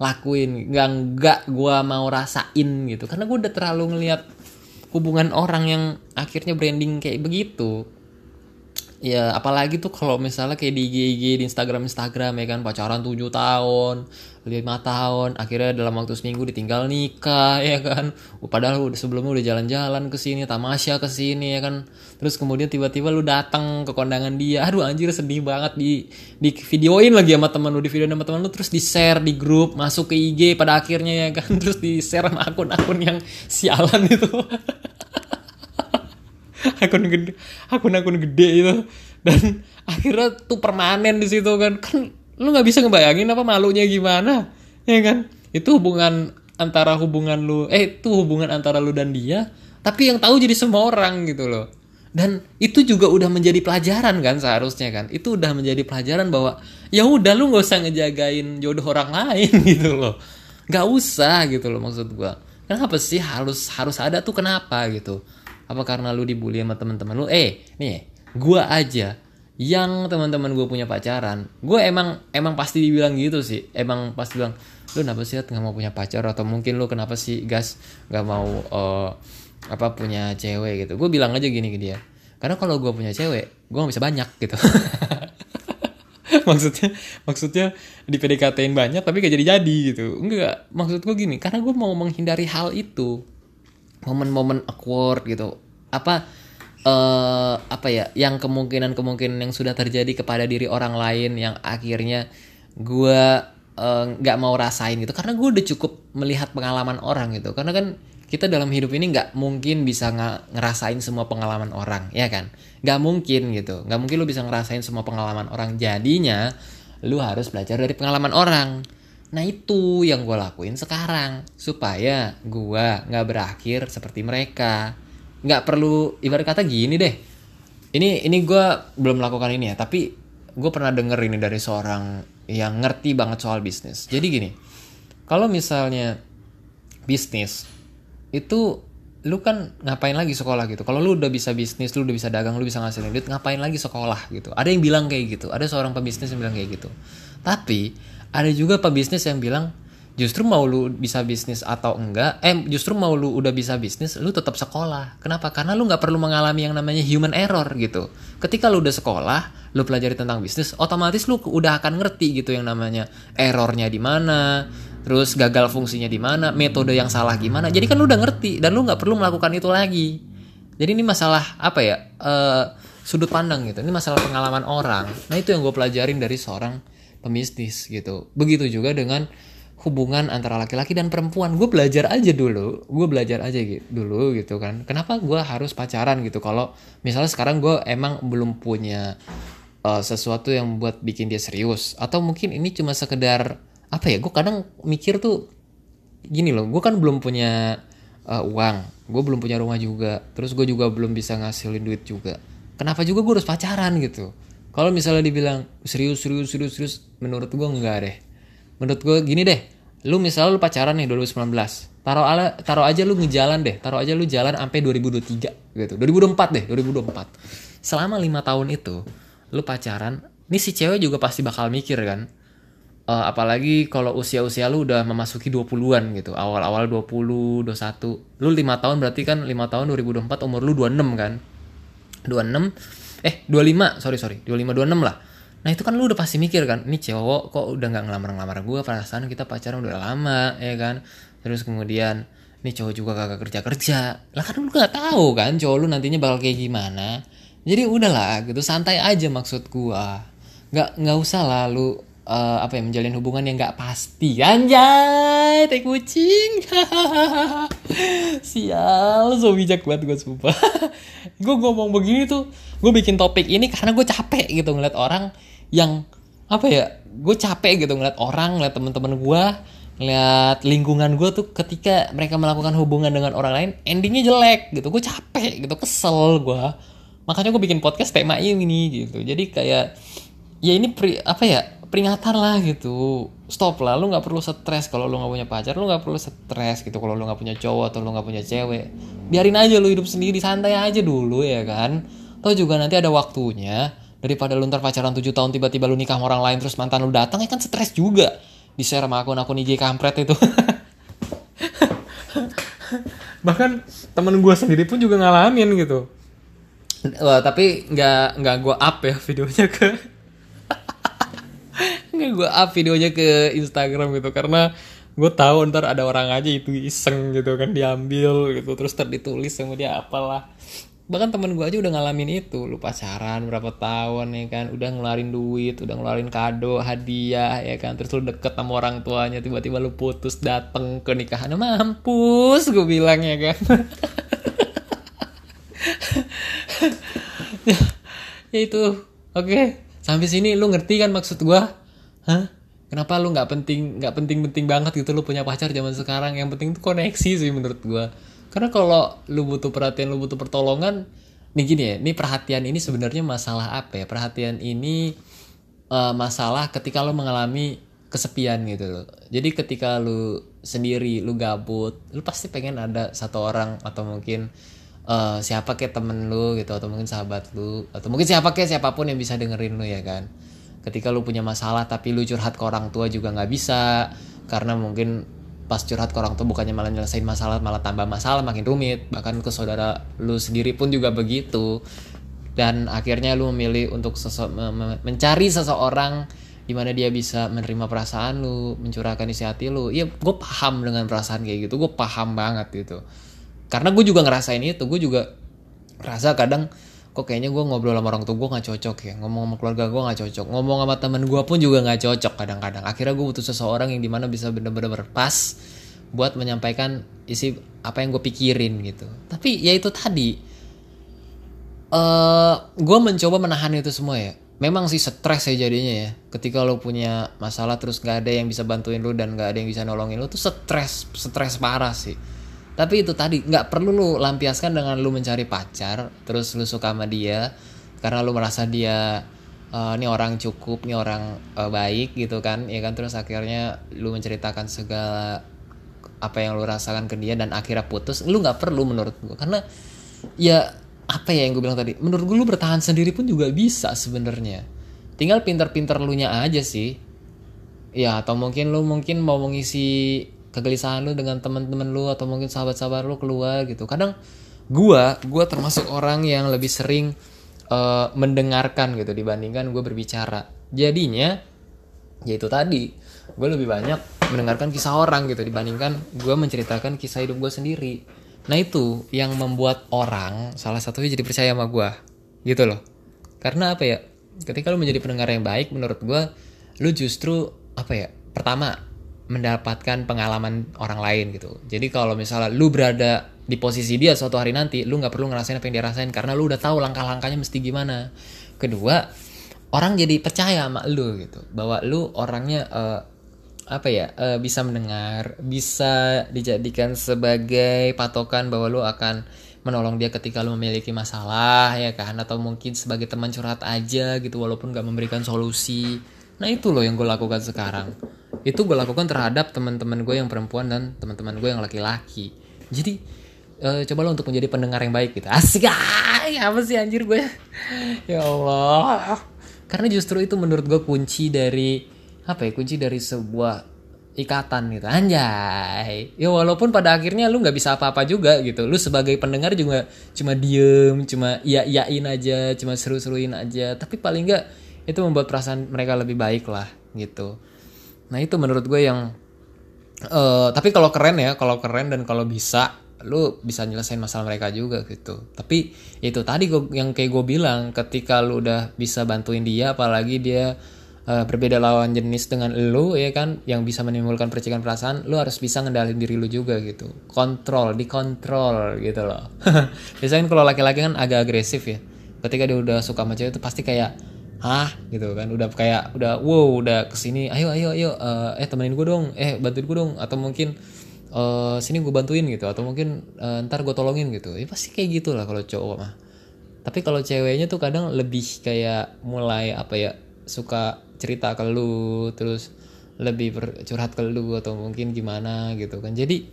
lakuin. Nggak nggak gue mau rasain gitu. Karena gue udah terlalu ngeliat hubungan orang yang akhirnya branding kayak begitu ya apalagi tuh kalau misalnya kayak di IG, di Instagram Instagram ya kan pacaran 7 tahun lima tahun akhirnya dalam waktu seminggu ditinggal nikah ya kan. Padahal udah sebelumnya udah jalan-jalan ke sini tamasya ke sini ya kan. Terus kemudian tiba-tiba lu datang ke kondangan dia. Aduh anjir sedih banget. Di di videoin lagi sama teman lu di video sama teman lu terus di share di grup masuk ke IG pada akhirnya ya kan. Terus di share sama akun-akun yang sialan itu akun gede akun-akun gede itu. Dan akhirnya tuh permanen di situ kan. Kan lu nggak bisa ngebayangin apa malunya gimana ya kan? Itu hubungan antara hubungan lu eh itu hubungan antara lu dan dia tapi yang tahu jadi semua orang gitu loh. Dan itu juga udah menjadi pelajaran kan seharusnya kan. Itu udah menjadi pelajaran bahwa ya udah lu nggak usah ngejagain jodoh orang lain gitu loh. Nggak usah gitu loh maksud gua. Kenapa sih harus harus ada tuh kenapa gitu apa karena lu dibully sama teman-teman lu? Eh nih gue aja yang teman-teman gue punya pacaran gue emang emang pasti dibilang gitu sih. Emang pasti bilang lu kenapa sih nggak mau punya pacar? Atau mungkin lu kenapa sih gas nggak mau uh, apa punya cewek gitu. Gue bilang aja gini ke dia. Karena kalau gue punya cewek gue bisa banyak gitu. Maksudnya maksudnya di PDKT-in banyak tapi gak jadi jadi gitu. Enggak maksud gue gini karena gue mau menghindari hal itu momen-momen awkward gitu. Apa uh, apa ya yang kemungkinan kemungkinan yang sudah terjadi kepada diri orang lain yang akhirnya gue nggak uh, mau rasain gitu. Karena gue udah cukup melihat pengalaman orang gitu. Karena kan kita dalam hidup ini nggak mungkin bisa ng ngerasain semua pengalaman orang ya kan? Nggak mungkin gitu. Nggak mungkin lu bisa ngerasain semua pengalaman orang. Jadinya lu harus belajar dari pengalaman orang Nah itu yang gue lakuin sekarang supaya gue nggak berakhir seperti mereka. Nggak perlu ibarat kata gini deh. Ini ini gue belum melakukan ini ya, tapi gue pernah denger ini dari seorang yang ngerti banget soal bisnis. Jadi gini, kalau misalnya bisnis itu lu kan ngapain lagi sekolah gitu. Kalau lu udah bisa bisnis, lu udah bisa dagang, lu bisa ngasilin duit, ngapain lagi sekolah gitu. Ada yang bilang kayak gitu. Ada seorang pebisnis yang bilang kayak gitu. Tapi ada juga pebisnis yang bilang justru mau lu bisa bisnis atau enggak eh justru mau lu udah bisa bisnis lu tetap sekolah. Kenapa? Karena lu nggak perlu mengalami yang namanya human error gitu. Ketika lu udah sekolah lu pelajari tentang bisnis otomatis lu udah akan ngerti gitu yang namanya errornya di mana terus gagal fungsinya di mana metode yang salah gimana. Jadi kan lu udah ngerti dan lu nggak perlu melakukan itu lagi. Jadi ini masalah apa ya uh, sudut pandang gitu. Ini masalah pengalaman orang. Nah itu yang gue pelajarin dari seorang pembisnis gitu. Begitu juga dengan hubungan antara laki-laki dan perempuan. Gue belajar aja dulu gue belajar aja gitu dulu gitu kan. Kenapa gue harus pacaran gitu? Kalau misalnya sekarang gue emang belum punya uh, sesuatu yang buat bikin dia serius atau mungkin ini cuma sekedar apa ya gue kadang mikir tuh gini loh gue kan belum punya uh, uang gue belum punya rumah juga terus gue juga belum bisa ngasilin duit juga. Kenapa juga gue harus pacaran gitu kalau misalnya dibilang serius serius serius serius menurut gue enggak deh. Menurut gue gini deh lu misalnya lu pacaran nih 2019 taruh ala taruh aja lu ngejalan deh taruh aja lu jalan sampai 2023 gitu 2024 deh 2024 selama lima tahun itu lu pacaran ini si cewek juga pasti bakal mikir kan uh, apalagi kalau usia-usia lu udah memasuki 20-an gitu awal-awal 20 21 lu lima tahun berarti kan lima tahun 2024 umur lu 26 kan? 26 eh 25 sorry sorry. 25 26 lah. Nah itu kan lu udah pasti mikir kan ini cowok kok udah nggak ngelamar-ngelamar gue perasaan kita pacaran udah lama ya kan. Terus kemudian ini cowok juga kagak kerja kerja lah kan lu nggak tahu kan cowok lu nantinya bakal kayak gimana. Jadi udahlah gitu santai aja maksud gue nggak nggak usah lah lu uh, apa ya menjalin hubungan yang nggak pasti. Anjay teh kucing. Sial so bijak banget gue sumpah. Gue ngomong begini tuh gue bikin topik ini karena gue capek gitu ngeliat orang yang apa ya gue capek gitu ngeliat orang ngeliat teman-teman gue ngeliat lingkungan gue tuh ketika mereka melakukan hubungan dengan orang lain endingnya jelek gitu. Gue capek gitu kesel gue makanya gue bikin podcast tema ini gitu. Jadi kayak ya ini pri, apa ya peringatan lah gitu. Stop lah lu nggak perlu stres kalau lu nggak punya pacar lu nggak perlu stres gitu kalau lu nggak punya cowok atau lu nggak punya cewek. Biarin aja lu hidup sendiri santai aja dulu ya kan? Tau juga nanti ada waktunya daripada lu ntar pacaran 7 tahun tiba-tiba lu nikah sama orang lain terus mantan lu datang ya kan stres juga. Di share sama akun-akun IG kampret itu. Bahkan temen gue sendiri pun juga ngalamin gitu. Wah, tapi nggak nggak gue up ya videonya ke gue up videonya ke Instagram gitu. Karena gue tahu ntar ada orang aja itu iseng gitu kan diambil gitu. Terus terditulis sama dia apalah. Bahkan temen gue aja udah ngalamin itu. Lu pacaran berapa tahun ya kan? Udah ngeluarin duit udah ngeluarin kado hadiah ya kan? Terus lu deket sama orang tuanya tiba-tiba lu putus dateng ke nikahan mampus gue bilang ya kan? Ya, ya itu. Oke okay. sampai sini. Lu ngerti kan maksud gua hah? Kenapa lu nggak penting nggak penting-penting banget gitu lu punya pacar zaman sekarang? Yang penting tuh koneksi sih menurut gua. Karena kalau lu butuh perhatian lu butuh pertolongan nih gini ya ini perhatian ini sebenarnya masalah apa ya? Perhatian ini uh, masalah ketika lu mengalami kesepian gitu loh. Jadi ketika lu sendiri lu gabut lu pasti pengen ada satu orang atau mungkin uh, siapa kayak temen lu gitu atau mungkin sahabat lu atau mungkin siapa kayak siapa pun yang bisa dengerin lu ya kan ketika lu punya masalah tapi lu curhat ke orang tua juga nggak bisa karena mungkin pas curhat ke orang tua bukannya malah nyelesain masalah malah tambah masalah makin rumit. Bahkan ke saudara lu sendiri pun juga begitu. Dan akhirnya lu memilih untuk mencari seseorang di mana dia bisa menerima perasaan lu mencurahkan isi hati lu. Ya gue paham dengan perasaan kayak gitu gue paham banget gitu. Karena gue juga ngerasain itu gue juga rasa kadang kok kayaknya gue ngobrol sama orang tua gue nggak cocok ya. Ngomong sama keluarga gue nggak cocok. Ngomong sama temen gue pun juga nggak cocok kadang-kadang. Akhirnya gue butuh seseorang yang di mana bisa bener-bener pas buat menyampaikan isi apa yang gue pikirin gitu. Tapi ya itu tadi uh, eh, gue mencoba menahan itu semua ya. Memang sih stres ya jadinya ya. Ketika lo punya masalah terus nggak ada yang bisa bantuin lo dan nggak ada yang bisa nolongin lo tuh stres stres parah sih tapi itu tadi nggak perlu lu lampiaskan dengan lu mencari pacar terus lu suka sama dia karena lu merasa dia uh, ini orang cukup ini orang uh, baik gitu kan ya kan? Terus akhirnya lu menceritakan segala apa yang lu rasakan ke dia dan akhirnya putus lu nggak perlu menurut gue karena ya apa ya yang gue bilang tadi menurut gue lu bertahan sendiri pun juga bisa sebenarnya. Tinggal pinter-pinter lu nya aja sih. Ya atau mungkin lu mungkin mau mengisi kegelisahan lu dengan teman-teman lu atau mungkin sahabat-sahabat lu keluar gitu. Kadang gua gua termasuk orang yang lebih sering uh, mendengarkan gitu dibandingkan gue berbicara. Jadinya ya itu tadi gue lebih banyak mendengarkan kisah orang gitu dibandingkan gue menceritakan kisah hidup gue sendiri. Nah itu yang membuat orang salah satunya jadi percaya sama gue gitu loh. Karena apa ya? Ketika lu menjadi pendengar yang baik menurut gue lu justru apa ya pertama mendapatkan pengalaman orang lain gitu. Jadi kalau misalnya lu berada di posisi dia suatu hari nanti, lu nggak perlu ngerasain apa yang dia rasain karena lu udah tahu langkah-langkahnya mesti gimana. Kedua, orang jadi percaya sama lu gitu, bahwa lu orangnya uh, apa ya uh, bisa mendengar, bisa dijadikan sebagai patokan bahwa lu akan menolong dia ketika lu memiliki masalah ya kan atau mungkin sebagai teman curhat aja gitu walaupun gak memberikan solusi. Nah itu loh yang gue lakukan sekarang itu gue lakukan terhadap teman-teman gue yang perempuan dan teman-teman gue yang laki-laki. Jadi uh, coba lo untuk menjadi pendengar yang baik gitu. Asik ay, apa sih anjir gue ya Allah. Karena justru itu menurut gue kunci dari apa ya kunci dari sebuah ikatan gitu. Anjay. Ya walaupun pada akhirnya lu nggak bisa apa-apa juga gitu. Lu sebagai pendengar juga cuma diem cuma iya iyain aja cuma seru-seruin aja. Tapi paling nggak itu membuat perasaan mereka lebih baik lah gitu Nah itu menurut gue yang uh, tapi kalau keren ya, kalau keren dan kalau bisa lu bisa nyelesain masalah mereka juga gitu. Tapi itu tadi gue, yang kayak gue bilang, ketika lu udah bisa bantuin dia, apalagi dia uh, berbeda lawan jenis dengan lu ya kan, yang bisa menimbulkan percikan perasaan, lu harus bisa ngendalin diri lu juga gitu. Kontrol, dikontrol gitu loh. Biasanya kalau laki-laki kan agak agresif ya. Ketika dia udah suka sama cewek itu pasti kayak hah? Gitu kan. Udah kayak udah wow udah ke sini ayo ayo ayo uh, eh temenin gue dong eh bantuin gue dong. Atau mungkin uh, sini gue bantuin gitu. Atau mungkin uh, ntar gue tolongin gitu. Ya pasti kayak gitu lah kalau cowok mah. Tapi kalau ceweknya tuh kadang lebih kayak mulai apa ya suka cerita ke lu terus lebih curhat ke lu atau mungkin gimana gitu kan. Jadi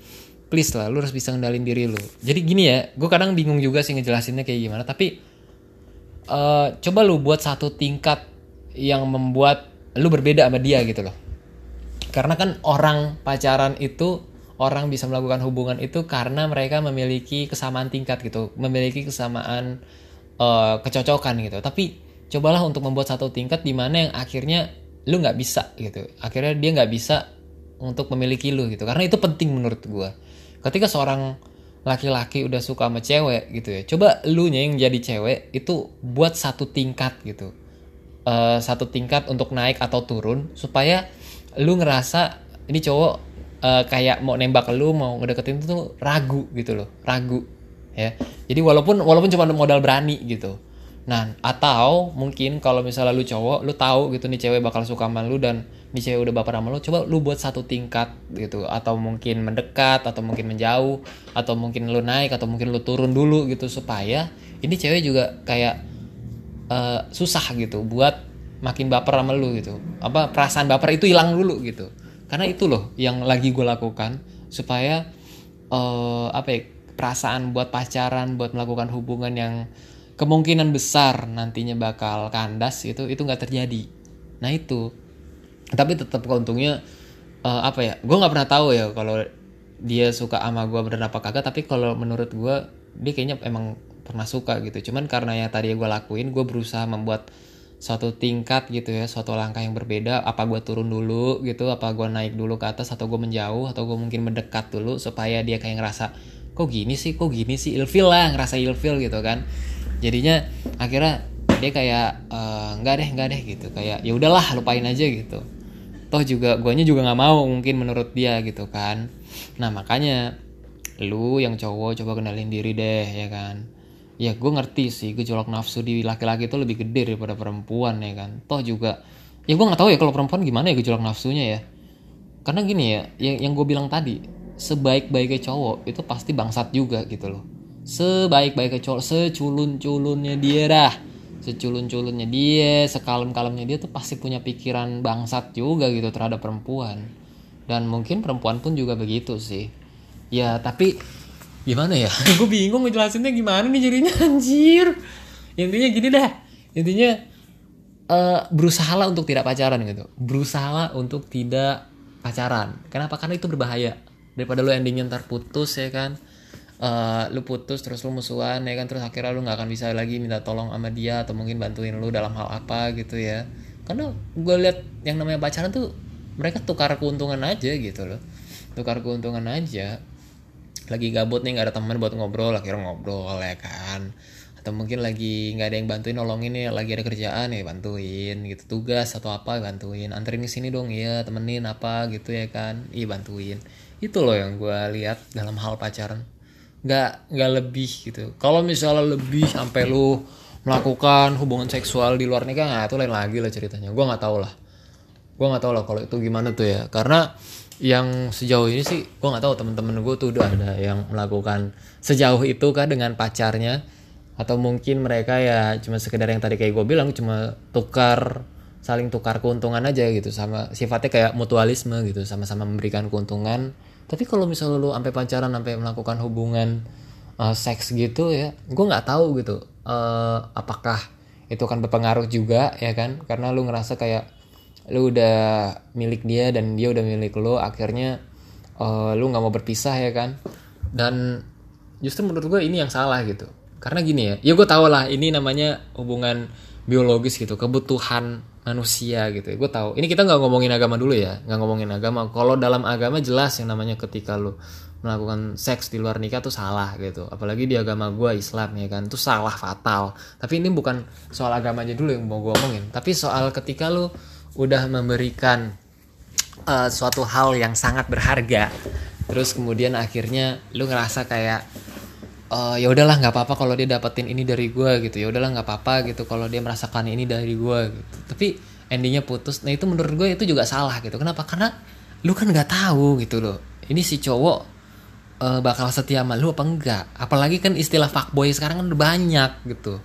please lah lu harus bisa ngendalin diri lu. Jadi gini ya gue kadang bingung juga sih ngejelasinnya kayak gimana. Tapi uh, coba lu buat satu tingkat yang membuat lu berbeda sama dia gitu loh. Karena kan orang pacaran itu orang bisa melakukan hubungan itu karena mereka memiliki kesamaan tingkat gitu memiliki kesamaan uh, kecocokan gitu. Tapi cobalah untuk membuat satu tingkat di mana yang akhirnya lu nggak bisa gitu. Akhirnya dia nggak bisa untuk memiliki lu gitu. Karena itu penting menurut gue ketika seorang laki-laki udah suka sama cewek gitu ya. Coba lu nya yang jadi cewek itu buat satu tingkat gitu. Uh, satu tingkat untuk naik atau turun supaya lu ngerasa ini cowok uh, kayak mau nembak lu mau ngedeketin tuh ragu gitu loh ragu ya. Jadi walaupun walaupun cuma modal berani gitu. Nah atau mungkin kalau misalnya lu cowok lu tahu gitu nih cewek bakal suka sama lu dan nih udah baper sama lu coba lu buat satu tingkat gitu. Atau mungkin mendekat atau mungkin menjauh atau mungkin lu naik atau mungkin lu turun dulu gitu supaya ini cewek juga kayak uh, susah gitu buat makin baper sama lu gitu. Apa perasaan baper itu hilang dulu gitu. Karena itu loh yang lagi gue lakukan supaya uh, apa ya perasaan buat pacaran buat melakukan hubungan yang kemungkinan besar nantinya bakal kandas itu itu nggak terjadi. Nah itu tapi tetap keuntungnya uh, apa ya gue nggak pernah tahu ya kalau dia suka sama gue bener apa kagak tapi kalau menurut gue dia kayaknya emang pernah suka gitu. Cuman karena yang tadi gue lakuin gue berusaha membuat suatu tingkat gitu ya suatu langkah yang berbeda apa gue turun dulu gitu apa gue naik dulu ke atas atau gue menjauh atau gue mungkin mendekat dulu supaya dia kayak ngerasa kok gini sih kok gini sih? Ilfil lah ngerasa ilfil gitu kan. Jadinya akhirnya dia kayak e, nggak deh nggak deh gitu. Kayak ya udahlah lupain aja gitu toh juga guanya juga nggak mau mungkin menurut dia gitu kan. Nah makanya lu yang cowok coba kenalin diri deh ya kan. Ya gue ngerti sih gejolak nafsu di laki-laki itu lebih gede daripada perempuan ya kan. Toh juga ya gue nggak tahu ya kalau perempuan gimana ya gejolak nafsunya ya. Karena gini ya yang yang gue bilang tadi sebaik-baiknya cowok itu pasti bangsat juga gitu loh. Sebaik-baiknya cowok seculun-culunnya dia dah seculun-culunnya dia sekalem-kalemnya dia tuh pasti punya pikiran bangsat juga gitu terhadap perempuan. Dan mungkin perempuan pun juga begitu sih. Ya tapi gimana ya? Gue bingung ngejelasinnya gimana nih jadinya anjir. Intinya gini dah. Intinya uh, berusaha untuk tidak pacaran gitu. Berusaha untuk tidak pacaran. Kenapa? Karena itu berbahaya. Daripada lo endingnya ntar putus ya kan uh, lu putus terus lu musuhan ya kan? Terus akhirnya lu nggak akan bisa lagi minta tolong sama dia atau mungkin bantuin lu dalam hal apa gitu ya. Karena gue lihat yang namanya pacaran tuh mereka tukar keuntungan aja gitu loh. Tukar keuntungan aja. Lagi gabut nih nggak ada teman buat ngobrol akhirnya ngobrol ya kan? Atau mungkin lagi nggak ada yang bantuin nolongin nih lagi ada kerjaan ya bantuin gitu. Tugas atau apa bantuin. Anterin ke sini dong iya temenin apa gitu ya kan? Iya bantuin. Itu loh yang gue lihat dalam hal pacaran nggak nggak lebih gitu. Kalau misalnya lebih sampai lu melakukan hubungan seksual di luar nikah nah itu lain lagi lah ceritanya. Gue nggak tahu lah. Gue nggak tahu lah kalau itu gimana tuh ya. Karena yang sejauh ini sih gue nggak tahu temen-temen gue tuh udah ada yang melakukan sejauh itu kan dengan pacarnya? Atau mungkin mereka ya cuma sekedar yang tadi kayak gue bilang cuma tukar saling tukar keuntungan aja gitu. Sama sifatnya kayak mutualisme gitu sama-sama memberikan keuntungan tapi kalau misalnya lu sampai pacaran sampai melakukan hubungan uh, seks gitu ya gue nggak tahu gitu uh, apakah itu akan berpengaruh juga ya kan? Karena lu ngerasa kayak lu udah milik dia dan dia udah milik lu akhirnya uh, lu nggak mau berpisah ya kan? Dan justru menurut gue ini yang salah gitu. Karena gini ya ya gue tau lah ini namanya hubungan biologis gitu kebutuhan manusia gitu. Gue tahu. Ini kita nggak ngomongin agama dulu ya. Nggak ngomongin agama. Kalau dalam agama jelas yang namanya ketika lu melakukan seks di luar nikah tuh salah gitu. Apalagi di agama gue Islam ya kan itu salah fatal. Tapi ini bukan soal agamanya dulu yang mau gue omongin. Tapi soal ketika lu udah memberikan uh, suatu hal yang sangat berharga terus kemudian akhirnya lu ngerasa kayak uh, ya udahlah nggak apa-apa kalau dia dapetin ini dari gue gitu. Ya udahlah nggak apa-apa gitu kalau dia merasakan ini dari gue gitu. Tapi endingnya putus nah itu menurut gue itu juga salah gitu. Kenapa? Karena lu kan nggak tahu gitu loh. Ini si cowok uh, bakal setia sama lu apa enggak? Apalagi kan istilah fuckboy sekarang kan banyak gitu.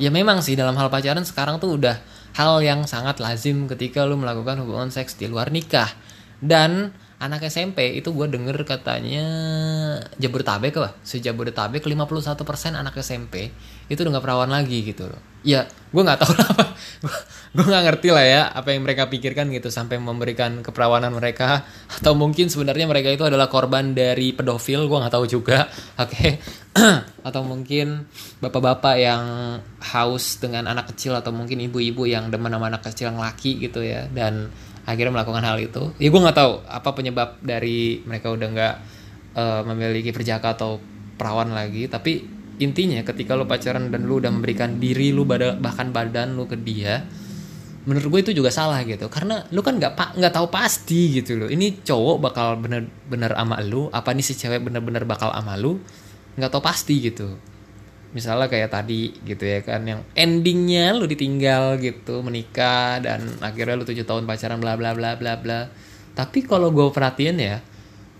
Ya memang sih dalam hal pacaran sekarang tuh udah hal yang sangat lazim ketika lu melakukan hubungan seks di luar nikah. Dan anak SMP itu gue denger katanya Jabodetabek apa? Sejabodetabek 51% anak SMP itu udah gak perawan lagi gitu loh. Ya gue nggak tahu apa gue nggak ngerti lah ya apa yang mereka pikirkan gitu sampai memberikan keperawanan mereka. Atau mungkin sebenarnya mereka itu adalah korban dari pedofil gue nggak tahu juga. Oke. Okay. atau mungkin bapak-bapak yang haus dengan anak kecil atau mungkin ibu-ibu yang demen sama anak kecil yang laki gitu ya. Dan akhirnya melakukan hal itu. Ya gue nggak tahu apa penyebab dari mereka udah nggak uh, memiliki perjaka atau perawan lagi. Tapi intinya ketika lo pacaran dan lo udah memberikan diri lo bahkan badan lo ke dia menurut gue itu juga salah gitu. Karena lo kan nggak nggak tahu pasti gitu loh. Ini cowok bakal bener-bener ama lo apa nih si cewek bener-bener bakal ama lo nggak tahu pasti gitu misalnya kayak tadi gitu ya kan yang endingnya lo ditinggal gitu menikah dan akhirnya lo tujuh tahun pacaran bla bla bla bla bla. Tapi kalau gue perhatiin ya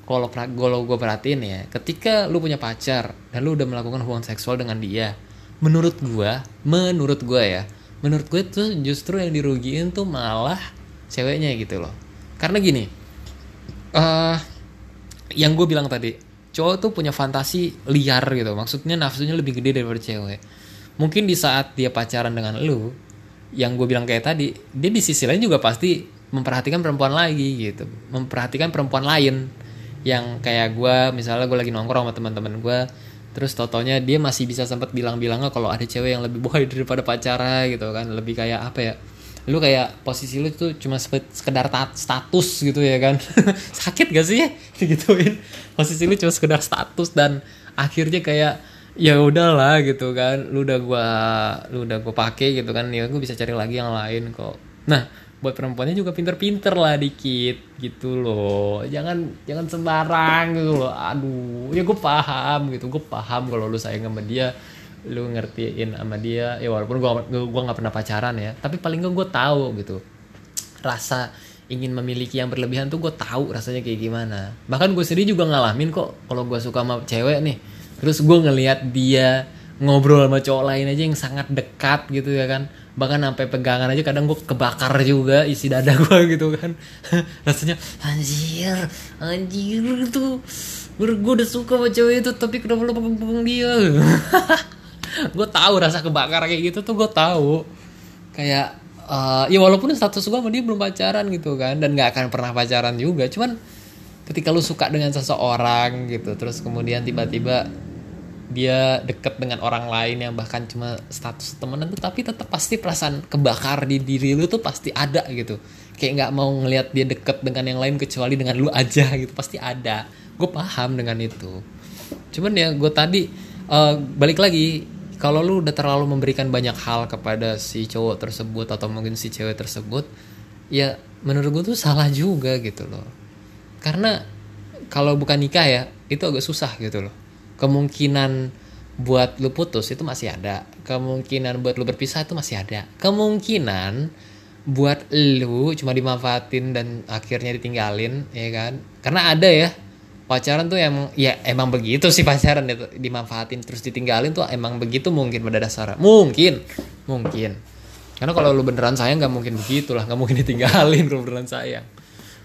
kalau kalau gue perhatiin ya ketika lu punya pacar dan lu udah melakukan hubungan seksual dengan dia menurut gue menurut gue ya menurut gue tuh justru yang dirugiin tuh malah ceweknya gitu loh. Karena gini uh, yang gue bilang tadi cowok tuh punya fantasi liar gitu. Maksudnya nafsunya lebih gede daripada cewek. Mungkin di saat dia pacaran dengan lu yang gue bilang kayak tadi dia di sisi lain juga pasti memperhatikan perempuan lagi gitu. Memperhatikan perempuan lain. Yang kayak gue misalnya gue lagi nongkrong sama teman-teman gue terus totonya dia masih bisa sempat bilang-bilangnya kalau ada cewek yang lebih boy daripada pacara gitu kan. Lebih kayak apa ya lu kayak posisi lu tuh cuma sekedar status gitu ya kan? Sakit gak sih gituin posisi lu cuma sekedar status dan akhirnya kayak ya udahlah gitu kan. Lu udah gua lu udah gua pakai gitu kan. Ya gua bisa cari lagi yang lain kok. Nah buat perempuannya juga pinter-pinter lah dikit gitu loh. Jangan jangan sembarang gitu loh. Aduh ya gue paham gitu. Gue paham kalau lu sayang sama dia lu ngertiin sama dia. Ya walaupun gue gue nggak pernah pacaran ya tapi paling gak gue tahu gitu. Rasa ingin memiliki yang berlebihan tuh gue tahu rasanya kayak gimana. Bahkan gue sendiri juga ngalamin kok kalau gue suka sama cewek nih. Terus gue ngelihat dia ngobrol sama cowok lain aja yang sangat dekat gitu ya kan. Bahkan sampai pegangan aja kadang gue kebakar juga isi dada gue gitu kan. Rasanya anjir anjir itu gue udah suka sama cewek itu tapi kenapa lu pegang dia gue tahu rasa kebakar kayak gitu tuh gue tahu. Kayak uh, ya walaupun status gue sama dia belum pacaran gitu kan dan nggak akan pernah pacaran juga. Cuman ketika lu suka dengan seseorang gitu terus kemudian tiba-tiba dia deket dengan orang lain yang bahkan cuma status temenan tuh tapi tetap pasti perasaan kebakar di diri lu tuh pasti ada gitu. Kayak nggak mau ngelihat dia deket dengan yang lain kecuali dengan lu aja gitu pasti ada. Gue paham dengan itu. Cuman ya gue tadi uh, balik lagi kalau lu udah terlalu memberikan banyak hal kepada si cowok tersebut atau mungkin si cewek tersebut ya menurut gue tuh salah juga gitu loh. Karena kalau bukan nikah ya itu agak susah gitu loh. Kemungkinan buat lu putus itu masih ada. Kemungkinan buat lu berpisah itu masih ada. Kemungkinan buat lu cuma dimanfaatin dan akhirnya ditinggalin ya kan? Karena ada ya pacaran tuh emang ya emang begitu sih pacaran itu. Dimanfaatin terus ditinggalin tuh emang begitu mungkin pada dasarnya. Mungkin mungkin. Karena kalau lu beneran sayang nggak mungkin begitulah. Nggak mungkin ditinggalin kalau beneran sayang.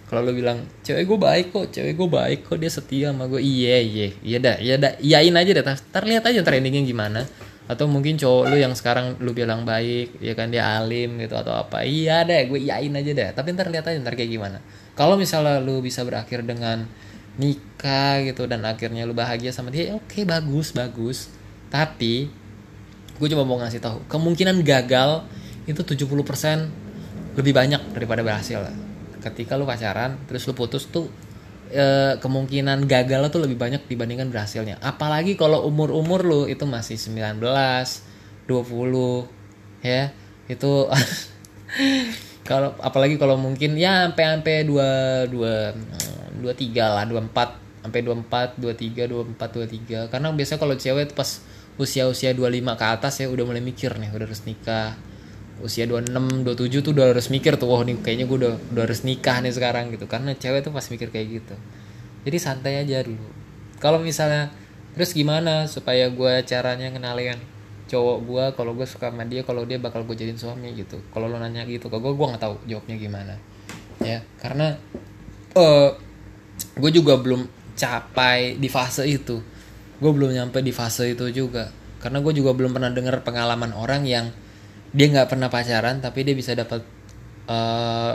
Kalau lu bilang cewek gue baik kok cewek gue baik kok dia setia sama gue iya iya iya dah iya dah. Iyain aja dah ntar lihat aja trendingnya gimana. Atau mungkin cowok lu yang sekarang lu bilang baik ya kan dia alim gitu atau apa. Iya deh gue iyain aja deh tapi ntar lihat aja ntar kayak gimana. Kalau misalnya lu bisa berakhir dengan nikah gitu dan akhirnya lu bahagia sama dia oke okay, bagus bagus. Tapi gue cuma mau ngasih tahu kemungkinan gagal itu 70% lebih banyak daripada berhasil. Ketika lu pacaran terus lu putus tuh e, kemungkinan gagal tuh lebih banyak dibandingkan berhasilnya. Apalagi kalau umur-umur lu itu masih 19 20 ya itu kalau apalagi kalau mungkin ya sampai sampai dua dua dua tiga lah dua empat sampai dua empat dua tiga dua empat dua tiga karena biasanya kalau cewek itu pas usia usia dua lima ke atas ya udah mulai mikir nih udah harus nikah usia 26, 27 tuh udah harus mikir tuh, wah nih kayaknya gue udah, udah harus nikah nih sekarang gitu. Karena cewek tuh pasti mikir kayak gitu. Jadi santai aja dulu. Kalau misalnya terus gimana supaya gue caranya ngenalin cowok gue kalau gue suka sama dia kalau dia bakal gue jadiin suami gitu kalau lo nanya gitu kalau gue gue nggak tahu jawabnya gimana ya karena uh, gue juga belum capai di fase itu. Gue belum nyampe di fase itu juga. Karena gue juga belum pernah dengar pengalaman orang yang dia nggak pernah pacaran tapi dia bisa dapat eh,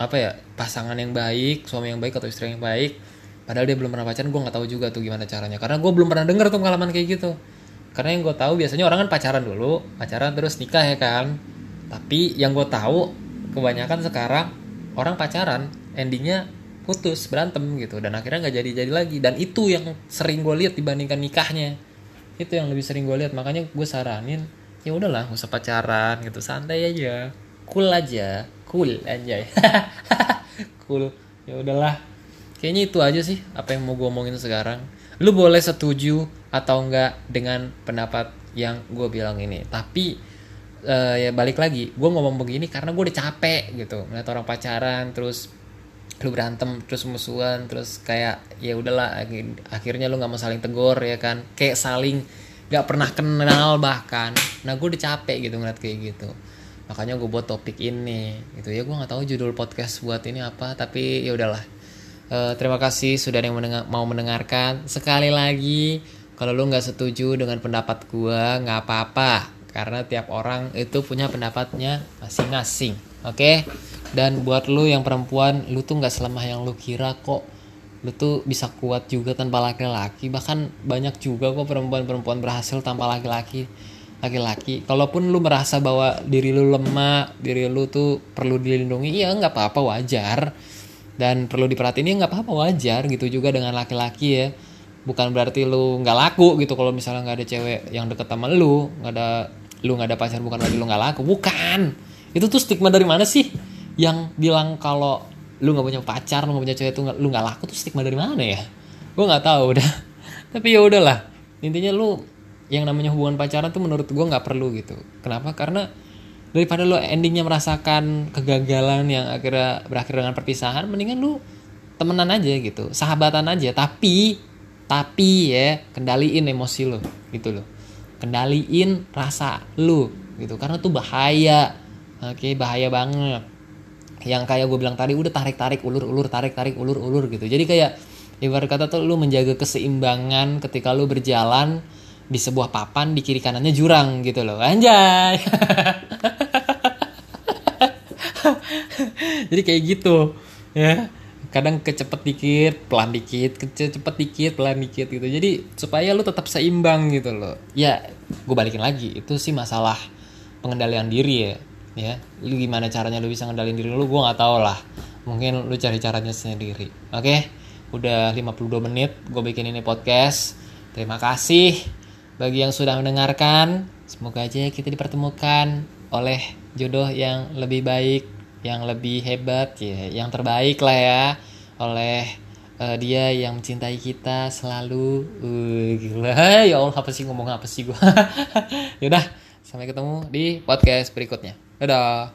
apa ya pasangan yang baik suami yang baik atau istri yang baik. Padahal dia belum pernah pacaran gue nggak tahu juga tuh gimana caranya. Karena gue belum pernah denger tuh pengalaman kayak gitu. Karena yang gue tahu biasanya orang kan pacaran dulu pacaran terus nikah ya kan. Tapi yang gue tahu kebanyakan sekarang orang pacaran endingnya putus berantem gitu. Dan akhirnya nggak jadi jadi lagi. Dan itu yang sering gue lihat dibandingkan nikahnya. Itu yang lebih sering gue lihat. Makanya gue saranin ya udahlah usah pacaran gitu. Santai aja. Cool aja. Cool aja cool. Ya udahlah. Kayaknya itu aja sih apa yang mau gue omongin sekarang. Lu boleh setuju atau enggak dengan pendapat yang gue bilang ini. Tapi eh, ya balik lagi gue ngomong begini karena gue udah capek gitu. Ngeliat orang pacaran terus lu berantem terus musuhan terus kayak ya udahlah akhir- akhirnya lu nggak mau saling tegur ya kan? Kayak saling nggak pernah kenal bahkan. Nah gue udah capek gitu ngeliat kayak gitu. Makanya gue buat topik ini gitu. Ya gue nggak tahu judul podcast buat ini apa tapi ya udahlah. Eh, terima kasih sudah yang mendengar, mau mendengarkan. Sekali lagi kalau lu nggak setuju dengan pendapat gua nggak apa-apa. Karena tiap orang itu punya pendapatnya masing-masing oke dan buat lu yang perempuan lu tuh nggak selemah yang lu kira kok. Lu tuh bisa kuat juga tanpa laki-laki. Bahkan banyak juga kok perempuan-perempuan berhasil tanpa laki-laki. Laki-laki. Kalaupun lu merasa bahwa diri lu lemah diri lu tuh perlu dilindungi iya nggak apa-apa wajar. Dan perlu diperhatiin ya nggak apa-apa wajar gitu juga dengan laki-laki ya. Bukan berarti lu nggak laku gitu kalau misalnya nggak ada cewek yang deket sama lu nggak ada lu nggak ada pacar bukan berarti lu nggak laku. Bukan. Itu tuh stigma dari mana sih yang bilang kalau lu nggak punya pacar lu nggak punya cewek nggak- lu nggak laku tuh stigma dari mana ya? Gue nggak tahu udah. Tapi ya udahlah. Intinya lu yang namanya hubungan pacaran tuh menurut gue nggak perlu gitu. Kenapa? Karena daripada lu endingnya merasakan kegagalan yang akhirnya berakhir dengan perpisahan mendingan lu temenan aja gitu. Sahabatan aja. Tapi tapi ya kendaliin emosi lu gitu loh. Kendaliin rasa lu gitu. Karena tuh bahaya. Oke bahaya banget yang kayak gue bilang tadi udah tarik tarik ulur ulur tarik tarik ulur ulur gitu. Jadi kayak ibarat kata tuh lu menjaga keseimbangan ketika lu berjalan di sebuah papan di kiri kanannya jurang gitu loh. Anjay. Jadi kayak gitu ya. Kadang kecepet dikit pelan dikit kecepet dikit pelan dikit gitu. Jadi supaya lu tetap seimbang gitu loh. Ya gue balikin lagi itu sih masalah pengendalian diri ya ya lu gimana caranya lu bisa ngendalin diri lu? Gue nggak tahu lah. Mungkin lu cari caranya sendiri. Oke? Udah 52 menit gue bikin ini podcast. Terima kasih bagi yang sudah mendengarkan. Semoga aja kita dipertemukan oleh jodoh yang lebih baik yang lebih hebat ya yang terbaik lah ya oleh eh, dia yang mencintai kita selalu. Uh, gila. Ya Allah apa sih ngomong apa sih gue yaudah sampai ketemu di podcast berikutnya dadah